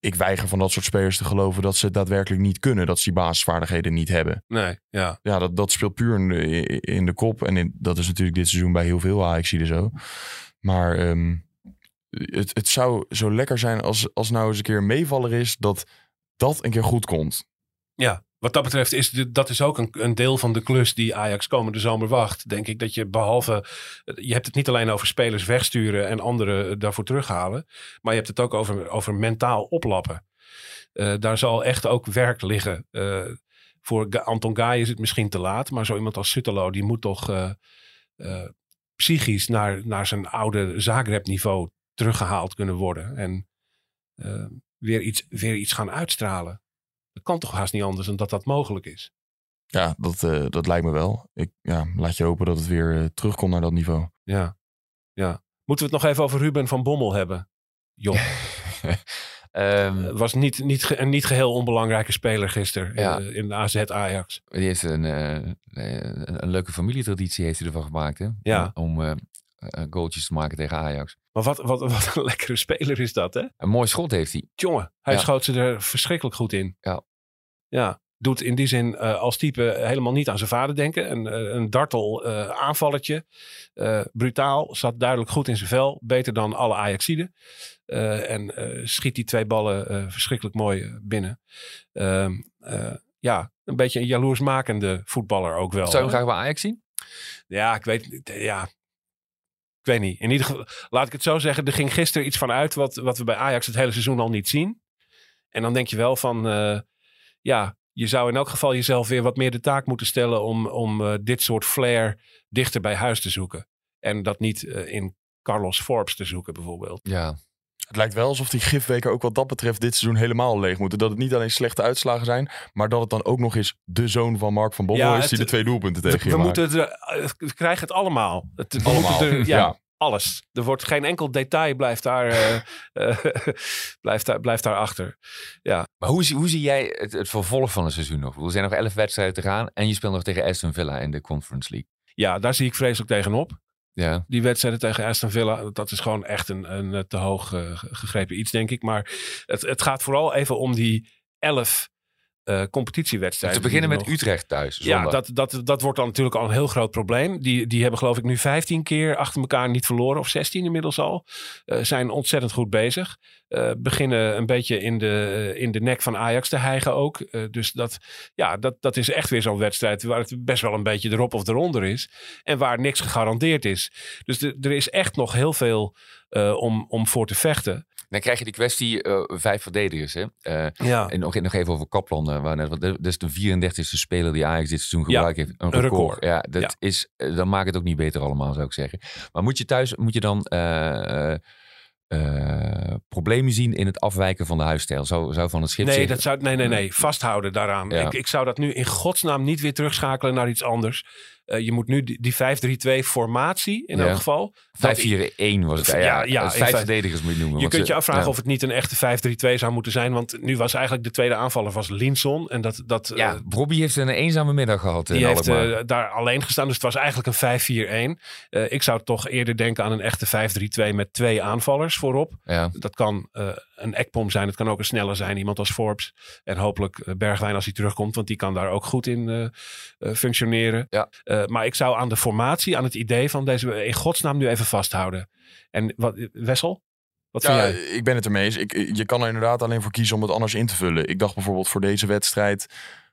Speaker 6: ik weiger van dat soort spelers te geloven dat ze het daadwerkelijk niet kunnen. Dat ze die basisvaardigheden niet hebben.
Speaker 5: Nee, ja.
Speaker 6: Ja, dat, dat speelt puur in de, in de kop. En in- dat is natuurlijk dit seizoen bij heel veel Ajax zo. Maar ehm, het, het zou zo lekker zijn als, als nou eens een keer een meevaller is dat dat een keer goed komt.
Speaker 5: Ja, wat dat betreft is dat is ook een, een deel van de klus die Ajax komende zomer wacht. Denk ik dat je behalve, je hebt het niet alleen over spelers wegsturen en anderen daarvoor terughalen. Maar je hebt het ook over, over mentaal oplappen. Eh, daar zal echt ook werk liggen. Eh, voor Anton Gaai is het misschien te laat. Maar zo iemand als Sutterlo, die moet toch eh, eh, psychisch naar, naar zijn oude Zagreb niveau teruggehaald kunnen worden. En eh, weer, iets, weer iets gaan uitstralen. Dat kan toch haast niet anders dan dat dat mogelijk is.
Speaker 6: Ja, dat, eh, dat lijkt me wel. Ik, ja, laat je hopen dat het weer eh, terugkomt naar dat niveau.
Speaker 5: Ja. ja. Moeten we het nog even over Ruben van Bommel hebben? Joh.
Speaker 9: Ehm,
Speaker 5: was niet, niet, een niet geheel onbelangrijke speler gisteren
Speaker 9: Ja.
Speaker 5: in, in de AZ Ajax.
Speaker 9: Die heeft een, eh, eh, een leuke familietraditie heeft hij ervan gemaakt. Hè?
Speaker 5: Ja.
Speaker 9: Om, eh, eh, goaltjes te maken tegen Ajax.
Speaker 5: Maar wat, wat, wat een lekkere speler is dat, hè?
Speaker 9: Een mooi schot heeft hij.
Speaker 5: Jongen, hij
Speaker 9: Ja.
Speaker 5: schoot ze er verschrikkelijk goed in.
Speaker 9: Ja.
Speaker 5: Ja, doet in die zin eh, als type helemaal niet aan zijn vader denken. Een, eh, een dartel eh, aanvalletje. Eh, brutaal, zat duidelijk goed in zijn vel. Beter dan alle Ajaxiden. Eh, en eh, schiet die twee ballen eh, verschrikkelijk mooi binnen. Ehm, eh, ja, een beetje een jaloersmakende voetballer ook wel.
Speaker 9: Zou je hem graag bij Ajax zien?
Speaker 5: Ja, ik weet, ja, ik weet niet. In ieder geval, laat ik het zo zeggen. Er ging gisteren iets van uit wat, wat we bij Ajax het hele seizoen al niet zien. En dan denk je wel van, ja, je zou in elk geval jezelf weer wat meer de taak moeten stellen om, om dit soort flair dichter bij huis te zoeken. En dat niet in Carlos Forbes te zoeken bijvoorbeeld.
Speaker 9: Ja.
Speaker 6: Het lijkt wel alsof die gifweken ook wat dat betreft dit seizoen helemaal leeg moeten. Dat het niet alleen slechte uitslagen zijn, maar dat het dan ook nog eens de zoon van Mark van Bommel
Speaker 5: Ja,
Speaker 6: is die de twee doelpunten tegen je
Speaker 5: we
Speaker 6: maakt.
Speaker 5: moeten het, eh, we krijgen het allemaal. Het, we
Speaker 6: Allemaal,
Speaker 5: moeten er- ja,
Speaker 6: ja.
Speaker 5: alles. Er wordt geen enkel detail blijft daar, eh, eh, blijft daar, blijft daar achter. Ja.
Speaker 9: Maar hoe, zie- hoe zie jij het, het vervolg van het seizoen nog? Er zijn nog elf wedstrijden te gaan en je speelt nog tegen Aston Villa in de Conference League.
Speaker 5: ja, daar zie ik vreselijk tegenop.
Speaker 9: Ja.
Speaker 5: Die wedstrijden tegen Aston Villa, dat is gewoon echt een, een eh, te hoog eh, gegrepen iets, denk ik. Maar het, het gaat vooral even om die elf eh, competitiewedstrijden.
Speaker 9: Te beginnen met
Speaker 5: nog-
Speaker 9: Utrecht thuis.
Speaker 5: Ja, dat, dat, dat wordt dan natuurlijk al een heel groot probleem. Die, die hebben geloof ik nu 15 keer achter elkaar niet verloren. Of 16 inmiddels al. Eh, zijn ontzettend goed bezig. Eh, beginnen een beetje in de, in de nek van Ajax te hijgen ook. Dus dat, ja, dat, dat is echt weer zo'n wedstrijd waar het best wel een beetje erop of eronder is. En waar niks gegarandeerd is. Dus de- er is echt nog heel veel om, om voor te vechten.
Speaker 9: Dan krijg je die kwestie eh, vijf verdedigers. Hè? Eh,
Speaker 5: Ja.
Speaker 9: En nog, nog even over Kaplan. waar net, want dat is de 34e speler die Ajax dit seizoen
Speaker 5: Ja,
Speaker 9: gebruikt heeft. Een
Speaker 5: een
Speaker 9: record. Ja, dat
Speaker 5: Ja.
Speaker 9: Is, eh, dan maakt het ook niet beter allemaal, zou ik zeggen. Maar moet je thuis moet je dan problemen zien in het afwijken van de huisstijl? Zou, zou van het schip
Speaker 5: Nee,
Speaker 9: zeggen-
Speaker 5: dat zou, nee, nee, nee. Vasthouden daaraan. Ik, ik zou dat nu in godsnaam niet weer terugschakelen naar iets anders. Eh, je moet nu die, die 5-3-2 formatie in
Speaker 9: Ja.
Speaker 5: elk geval.
Speaker 9: 5-4-1 was het. Ja,
Speaker 5: Ja,
Speaker 9: ja,
Speaker 5: in
Speaker 9: vijf verdedigers moet je noemen.
Speaker 5: Je kunt je afvragen
Speaker 9: ja.
Speaker 5: of het niet een echte 5-3-2 zou moeten zijn. Want nu was eigenlijk de tweede aanvaller was Linson. En dat, dat,
Speaker 9: Ja,
Speaker 5: eh,
Speaker 9: Robbie heeft een eenzame middag gehad in
Speaker 5: die heeft eh, daar alleen gestaan. Dus het was eigenlijk een 5-4-1. Eh, ik zou toch eerder denken aan een echte 5-3-2 met twee aanvallers voorop. Dat kan eh, een ekpom zijn. Het kan ook een sneller zijn. Iemand als Forbes. En hopelijk eh, Bergwijn als hij terugkomt. Want die kan daar ook goed in eh, eh, functioneren.
Speaker 9: Ja.
Speaker 5: Maar ik zou aan de formatie, aan het idee van deze... In godsnaam nu even vasthouden. En wat, Wessel? Wat
Speaker 6: Ja,
Speaker 5: vind jij?
Speaker 6: ik ben het ermee eens. Ik, je kan er inderdaad alleen voor kiezen om het anders in te vullen. Ik dacht bijvoorbeeld voor deze wedstrijd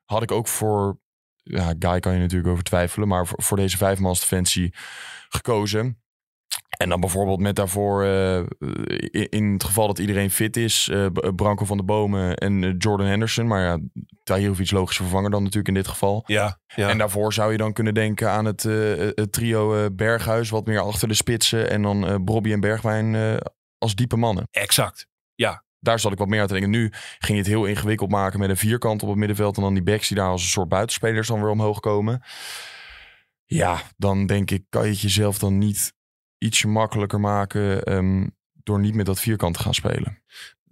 Speaker 6: had ik ook voor... Ja, Guy kan je natuurlijk over twijfelen. Maar voor, deze vijfmans defensie gekozen. En dan bijvoorbeeld met daarvoor, eh, in, in het geval dat iedereen fit is, B- Branko van de Bomen en Jordan Henderson. Maar ja, Tahirovic logische vervanger dan natuurlijk in dit geval.
Speaker 5: Ja, ja.
Speaker 6: En daarvoor zou je dan kunnen denken aan het, het trio Berghuis, wat meer achter de spitsen. En dan Bobby en Bergwijn als diepe mannen.
Speaker 5: Exact. Ja.
Speaker 6: Daar zat ik wat meer aan te denken. Nu ging je het heel ingewikkeld maken met een vierkant op het middenveld. En dan die backs die daar als een soort buitenspelers dan weer omhoog komen. Ja, dan denk ik, kan je het jezelf dan niet ietsje makkelijker maken ehm, door niet met dat vierkant te gaan spelen.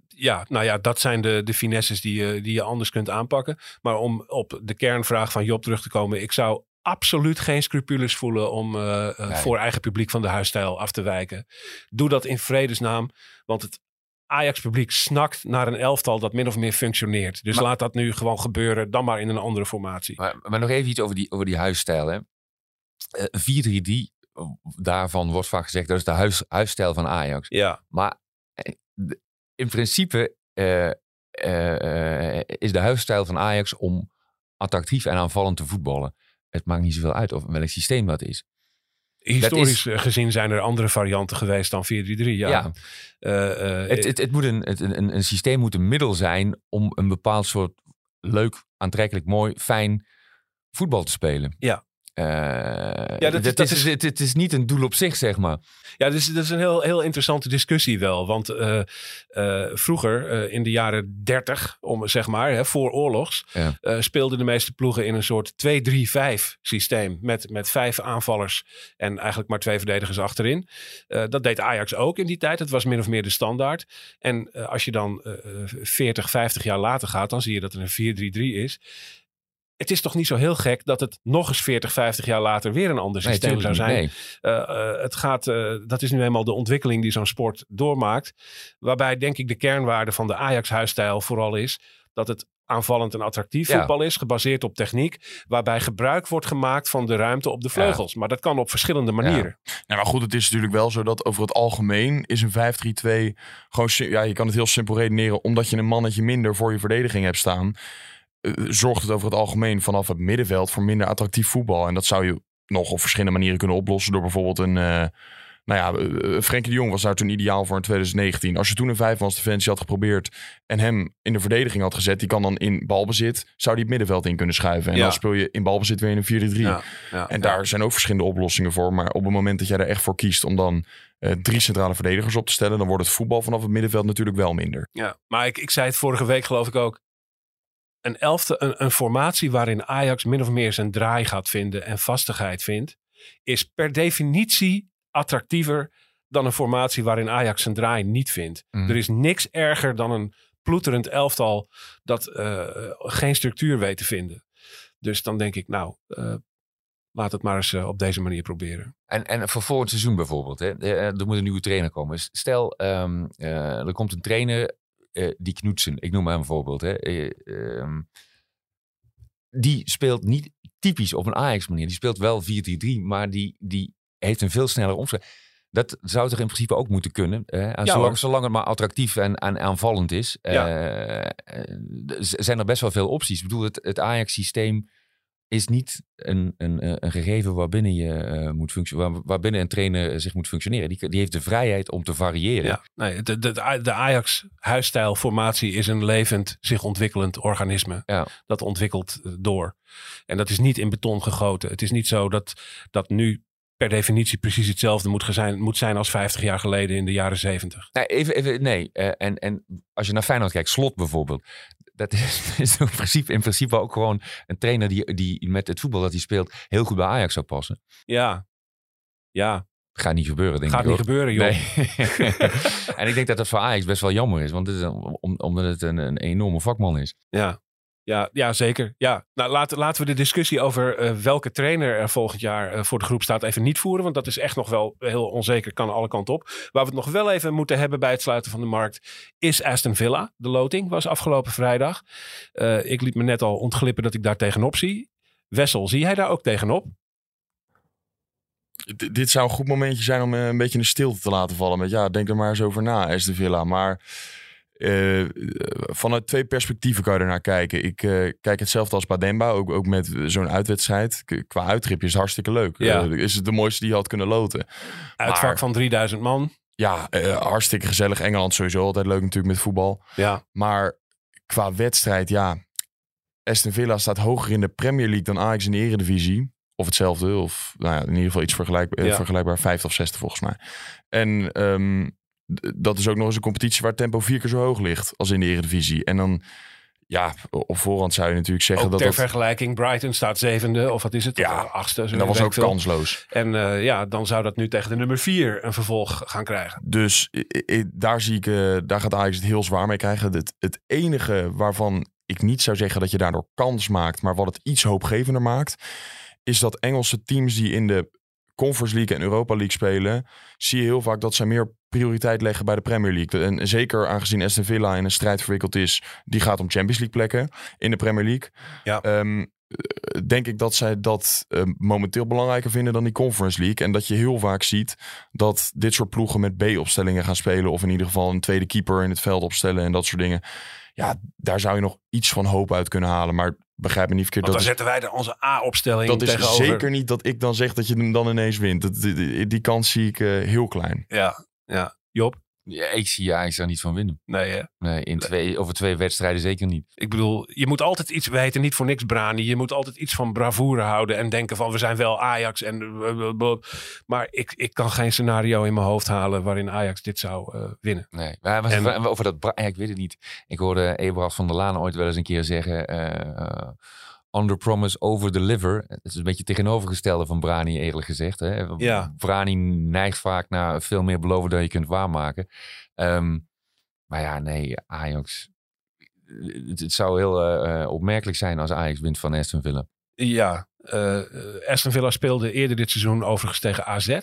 Speaker 5: ja, nou ja, dat zijn de, de finesses die je, die je anders kunt aanpakken. Maar om op de kernvraag van Job terug te komen. Ik zou absoluut geen scrupules voelen om eh, eh,
Speaker 9: Nee.
Speaker 5: voor eigen publiek van de huisstijl af te wijken. Doe dat in vredesnaam. Want het Ajax-publiek snakt naar een elftal dat min of meer functioneert. Dus
Speaker 9: Maar-
Speaker 5: laat dat nu gewoon gebeuren, dan maar in een andere formatie.
Speaker 9: Maar, maar nog even iets over die, over die huisstijl. Hè. Eh, 4-3-3, daarvan wordt vaak gezegd dat is de huis, huisstijl van Ajax.
Speaker 5: Ja,
Speaker 9: Maar eh, in principe eh, eh, is de huisstijl van Ajax om attractief en aanvallend te voetballen. Het maakt niet zoveel uit of welk systeem dat is.
Speaker 5: historisch gezien zijn er andere varianten geweest dan 4-3-3. Ja.
Speaker 9: Ja. Het, het, het moet een, het, een, een systeem moet een middel zijn om een bepaald soort leuk, aantrekkelijk, mooi, fijn voetbal te spelen.
Speaker 5: Ja.
Speaker 9: Eh,
Speaker 5: dat is-
Speaker 9: het,
Speaker 5: dat
Speaker 9: is,
Speaker 5: is-
Speaker 9: het, het is niet een doel op zich, zeg maar.
Speaker 5: Ja, dus dat is een heel, heel interessante discussie wel. Want eh, eh, vroeger, in de jaren 30, om, zeg maar, hè, voor oorlogs,
Speaker 9: Ja.
Speaker 5: speelden de meeste ploegen in een soort 2-3-5 systeem. Met, met vijf aanvallers en eigenlijk maar twee verdedigers achterin. Dat deed Ajax ook in die tijd. Het was min of meer de standaard. En als je dan eh, 40, 50 jaar later gaat, dan zie je dat er een 4-3-3 is. Het is toch niet zo heel gek dat het nog eens 40, 50 jaar later weer een ander
Speaker 9: Nee,
Speaker 5: systeem zou zijn.
Speaker 9: niet.
Speaker 5: Eh, eh, het gaat, eh, dat is nu eenmaal de ontwikkeling die zo'n sport doormaakt. Waarbij denk ik de kernwaarde van de Ajax-huisstijl vooral is dat het aanvallend en attractief
Speaker 9: Ja.
Speaker 5: voetbal is, gebaseerd op techniek, waarbij gebruik wordt gemaakt van de ruimte op de vleugels. Maar dat kan op verschillende manieren.
Speaker 6: Nou, maar goed, het is natuurlijk wel zo dat over het algemeen is een 5-3-2 gewoon, ja, je kan het heel simpel redeneren, omdat je een mannetje minder voor je verdediging hebt staan, zorgt het over het algemeen vanaf het middenveld voor minder attractief voetbal. En dat zou je nog op verschillende manieren kunnen oplossen door bijvoorbeeld een, eh, nou ja, eh, Frenkie de Jong was daar toen ideaal voor in 2019. Als je toen een vijfmans defensie had geprobeerd en hem in de verdediging had gezet, die kan dan in balbezit, zou die het middenveld in kunnen schuiven. En
Speaker 5: Ja.
Speaker 6: dan speel je in balbezit weer in een 4-3.
Speaker 5: Ja, ja,
Speaker 6: En daar zijn ook verschillende oplossingen voor. Maar op het moment dat jij er echt voor kiest om dan eh, drie centrale verdedigers op te stellen, dan wordt het voetbal vanaf het middenveld natuurlijk wel minder.
Speaker 5: Ja, maar ik, ik zei het vorige week geloof ik ook. Een elfte, een, een formatie waarin Ajax min of meer zijn draai gaat vinden en vastigheid vindt, is per definitie attractiever dan een formatie waarin Ajax zijn draai niet vindt.
Speaker 9: Mhm.
Speaker 5: Er is niks erger dan een ploeterend elftal dat eh, geen structuur weet te vinden. Dus dan denk ik, nou, eh, laat het maar eens eh, op deze manier proberen.
Speaker 9: En, en voor volgend seizoen bijvoorbeeld, hè, er moet een nieuwe trainer komen. Stel, ehm, eh, er komt een trainer, eh, die Knoetsen, ik noem maar een voorbeeld. Hè, eh, ehm, die speelt niet typisch op een Ajax-manier. Die speelt wel 4-3-3, maar die, die heeft een veel sneller omslag. Dat zou toch in principe ook moeten kunnen. Hè?
Speaker 5: Ja,
Speaker 9: zolang, zolang het maar attractief en, en aanvallend is,
Speaker 5: Ja.
Speaker 9: eh, zijn er best wel veel opties. Ik bedoel, het, het Ajax-systeem is niet een, een, een gegeven waarbinnen, je, eh, moet waar, waarbinnen een trainer zich moet functioneren. Die, die heeft de vrijheid om te variëren.
Speaker 5: Ja, nee, de, de, de Ajax-huisstijl-formatie is een levend, zich ontwikkelend organisme.
Speaker 9: Ja.
Speaker 5: Dat ontwikkelt eh, door. En dat is niet in beton gegoten. Het is niet zo dat dat nu per definitie precies hetzelfde moet zijn, moet zijn als 50 jaar geleden in de jaren 70.
Speaker 9: Nee, even, even, nee. eh, en, en als je naar Feyenoord kijkt, Slot bijvoorbeeld. Dat is, is in, principe, in principe ook gewoon een trainer die, die met het voetbal dat hij speelt heel goed bij Ajax zou passen.
Speaker 5: Ja, ja.
Speaker 9: Gaat niet gebeuren, denk
Speaker 5: Gaat
Speaker 9: ik.
Speaker 5: niet
Speaker 9: hoor.
Speaker 5: gebeuren, joh.
Speaker 9: Nee. en ik denk dat dat voor Ajax best wel jammer is. Want het is een- om, omdat het een, een enorme vakman is.
Speaker 5: Ja. Ja, ja, zeker. Ja. Nou, laten, laten we de discussie over eh, welke trainer er volgend jaar eh, voor de groep staat even niet voeren. Want dat is echt nog wel heel onzeker, kan alle kanten op. Waar we het nog wel even moeten hebben bij het sluiten van de markt is Aston Villa. De loting was afgelopen vrijdag. Eh, ik liet me net al ontglippen dat ik daar tegenop zie. Wessel, zie jij daar ook tegenop?
Speaker 6: Dit zou een goed momentje zijn om een beetje de stilte te laten vallen. Met ja, denk er maar eens over na, Aston Villa. Maar eh, vanuit twee perspectieven kan je ernaar kijken. Ik eh, kijk hetzelfde als Bademba, ook, ook met zo'n uitwedstrijd. Qua uittripje is het hartstikke leuk.
Speaker 5: Ja.
Speaker 6: Eh, is het de mooiste die je had kunnen loten.
Speaker 5: Uitvak
Speaker 6: Maar-
Speaker 5: van 3000 man.
Speaker 6: Ja, hartstikke gezellig. Engeland sowieso altijd leuk natuurlijk met voetbal.
Speaker 5: Ja,
Speaker 6: Maar qua wedstrijd, ja. Aston Villa staat hoger in de Premier League dan Ajax in de Eredivisie. Of hetzelfde, of nou ja, in ieder geval iets vergelijk,
Speaker 5: Ja.
Speaker 6: vergelijkbaar, vijfde of zesde volgens mij. En ehm, dat is ook nog eens een competitie waar tempo vier keer zo hoog ligt als in de Eredivisie. En dan, ja, op voorhand zou je natuurlijk zeggen
Speaker 5: ook
Speaker 6: dat
Speaker 5: ter
Speaker 6: dat...
Speaker 5: vergelijking. Brighton staat zevende, of wat is het?
Speaker 6: Ja,
Speaker 5: Of achtste. zo
Speaker 6: En dat was ook
Speaker 5: veel.
Speaker 6: kansloos.
Speaker 5: En eh, ja, dan zou dat nu tegen de nummer vier een vervolg gaan krijgen.
Speaker 6: Dus daar zie ik, eh, daar gaat Ajax het heel zwaar mee krijgen. Het, het enige waarvan ik niet zou zeggen dat je daardoor kans maakt, maar wat het iets hoopgevender maakt, is dat Engelse teams die in de Conference League en Europa League spelen, zie je heel vaak dat zij meer prioriteit leggen bij de Premier League. En zeker aangezien Aston Villa in een strijd verwikkeld is, die gaat om Champions League plekken in de Premier League.
Speaker 5: Ja.
Speaker 6: Ehm, eh, denk ik dat zij dat eh, momenteel belangrijker vinden dan die Conference League. En dat je heel vaak ziet dat dit soort ploegen met B-opstellingen gaan spelen. Of in ieder geval een tweede keeper in het veld opstellen en dat soort dingen. Ja, daar zou je nog iets van hoop uit kunnen halen. Maar begrijp me niet verkeerd.
Speaker 5: Want dan
Speaker 6: dat is-
Speaker 5: zetten wij er onze A-opstelling
Speaker 6: dat is
Speaker 5: tegenover.
Speaker 6: zeker niet dat ik dan zeg dat je hem dan ineens wint. Dat, die, die- die kans zie ik eh, heel klein.
Speaker 5: Ja, ja. Job?
Speaker 9: Ja, ik zie Ajax daar niet van winnen.
Speaker 5: Nee, hè?
Speaker 9: Nee, in twee, over twee wedstrijden zeker niet.
Speaker 5: Ik bedoel, je moet altijd iets weten, niet voor niks Brani. Je moet altijd iets van bravoure houden en denken van we zijn wel Ajax. En, maar ik, ik kan geen scenario in mijn hoofd halen waarin Ajax dit zou eh, winnen.
Speaker 9: Nee, maar was
Speaker 5: En-
Speaker 9: over dat, bra- ja, ik weet het niet. Ik hoorde Eberhard van der Laan ooit wel eens een keer zeggen... eh, eh, under promise, over deliver. Het is een beetje het tegenovergestelde van Brani eerlijk gezegd. Hè?
Speaker 5: Ja.
Speaker 9: Brani neigt vaak naar veel meer beloven dan je kunt waarmaken. Ehm, maar ja, nee, Ajax... Het, het zou heel eh, eh, opmerkelijk zijn als Ajax wint van Aston Villa.
Speaker 5: Ja, eh Aston Villa speelde eerder dit seizoen overigens tegen AZ.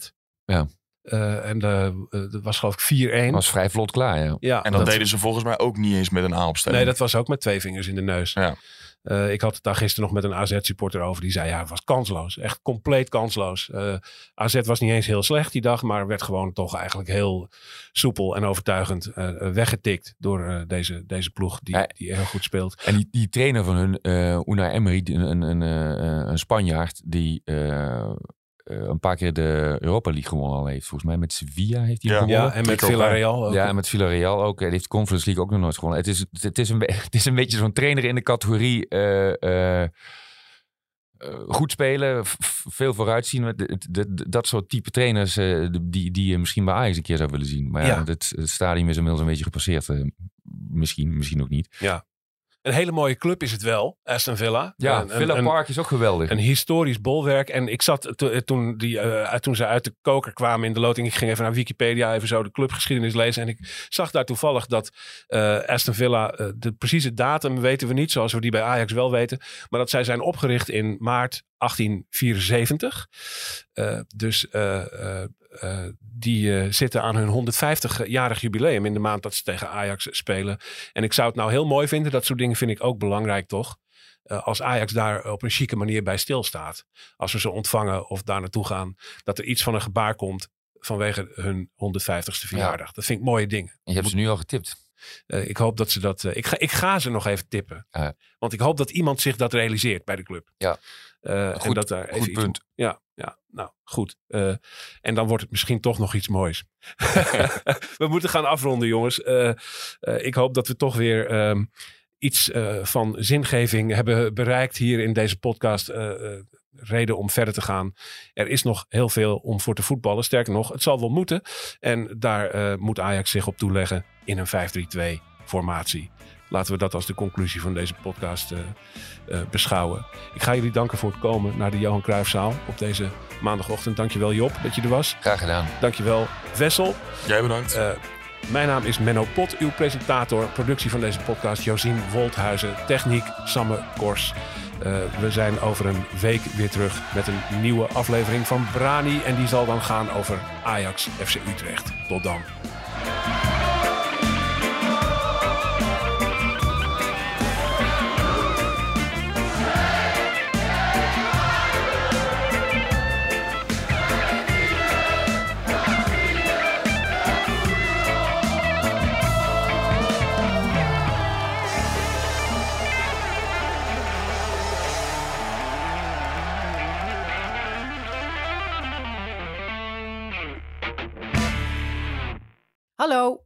Speaker 9: Ja.
Speaker 5: Eh, en dat was geloof ik 4-1.
Speaker 9: Dat was vrij vlot klaar, ja.
Speaker 5: Ja,
Speaker 6: En dat, deden ze volgens mij ook niet eens met een A-opstelling.
Speaker 5: Nee, dat was ook met twee vingers in de neus.
Speaker 6: Ja.
Speaker 5: Eh, ik had het daar gisteren nog met een AZ-supporter over. Die zei, ja, het was kansloos. Echt compleet kansloos. Eh, AZ was niet eens heel slecht die dag, maar werd gewoon toch eigenlijk heel soepel en overtuigend eh, weggetikt door deze, deze ploeg die,
Speaker 9: Ja.
Speaker 5: die heel goed speelt.
Speaker 9: En die, die trainer van hun, Unai Emery, een, een, een, een Spanjaard, die een paar keer de Europa League gewonnen al heeft. Volgens mij met Sevilla heeft hij
Speaker 6: Ja.
Speaker 9: gewonnen.
Speaker 5: Ja, en met Villarreal ook.
Speaker 9: Ja, en met Villarreal ook. Hij heeft de Conference League ook nog nooit gewonnen. Het is, het is, een, het is een beetje zo'n trainer in de categorie eh, eh, eh, goed spelen, veel vooruitzien. Dat soort type trainers eh, die, die je misschien bij Ajax een keer zou willen zien. Maar ja,
Speaker 5: Ja.
Speaker 9: Het, het stadium is inmiddels een beetje gepasseerd. eh, misschien, misschien ook niet.
Speaker 5: Een hele mooie club is het wel, Aston Villa.
Speaker 9: Ja,
Speaker 5: Een-
Speaker 9: Villa
Speaker 5: een-
Speaker 9: Park is ook geweldig.
Speaker 5: Een historisch bolwerk. En ik zat to- toen, die, eh, toen ze uit de koker kwamen in de loting. Ik ging even naar Wikipedia, even zo de clubgeschiedenis lezen. En ik zag daar toevallig dat eh, Aston Villa, eh, de precieze datum weten we niet, zoals we die bij Ajax wel weten. Maar dat zij zijn opgericht in maart 1874. Eh, dus eh, die eh, zitten aan hun 150-jarig jubileum in de maand dat ze tegen Ajax spelen. En ik zou het nou heel mooi vinden. Dat soort dingen vind ik ook belangrijk, toch? Eh, als Ajax daar op een chique manier bij stilstaat. Als we ze ontvangen of daar naartoe gaan. Dat er iets van een gebaar komt vanwege hun 150ste verjaardag. Dat vind ik mooie dingen.
Speaker 9: En je hebt ze nu al getipt.
Speaker 5: Ik hoop dat ze dat. ik, ga, ik ga ze nog even tippen.
Speaker 9: Ja.
Speaker 5: Want ik hoop dat iemand zich dat realiseert bij de club.
Speaker 9: Ja.
Speaker 5: Eh, en
Speaker 9: Goed-
Speaker 5: dat daar even
Speaker 9: goed
Speaker 5: iets-
Speaker 9: punt.
Speaker 5: ja, ja, nou goed. Eh, en dan wordt het misschien toch nog iets moois. we moeten gaan afronden, jongens. Eh, eh, ik hoop dat we toch weer ehm, iets van zingeving hebben bereikt hier in deze podcast. Reden om verder te gaan. Er is nog heel veel om voor te voetballen. Sterker nog, het zal wel moeten. En daar moet Ajax zich op toeleggen in een 5-3-2 formatie. Laten we dat als de conclusie van deze podcast eh, eh, beschouwen. Ik ga jullie danken voor het komen naar de Johan Cruijffzaal op deze maandagochtend. Dankjewel Job dat je er was.
Speaker 9: Graag gedaan.
Speaker 5: Dankjewel Wessel.
Speaker 6: Jij bedankt.
Speaker 5: Eh, mijn naam is Menno Pot, uw presentator. Productie van deze podcast Josien Wolthuizen. Techniek Samme Kors. Eh, we zijn over een week weer terug met een nieuwe aflevering van Brani. En die zal dan gaan over Ajax FC Utrecht. Tot dan.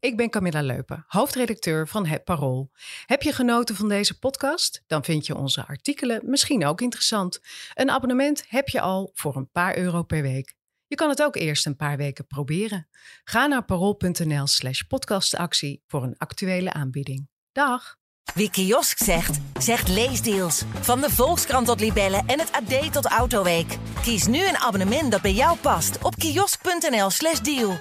Speaker 11: Ik ben Camilla Leupen, hoofdredacteur van Het Parool. Heb je genoten van deze podcast? Dan vind je onze artikelen misschien ook interessant. Een abonnement heb je al voor een paar euro per week. Je kan het ook eerst een paar weken proberen. Ga naar parool.nl slash podcastactie voor een actuele aanbieding. Dag!
Speaker 1: Wie kiosk zegt, zegt leesdeals. Van de Volkskrant tot Libellen en het AD tot Autoweek. Kies nu een abonnement dat bij jou past op kiosk.nl/slash deal.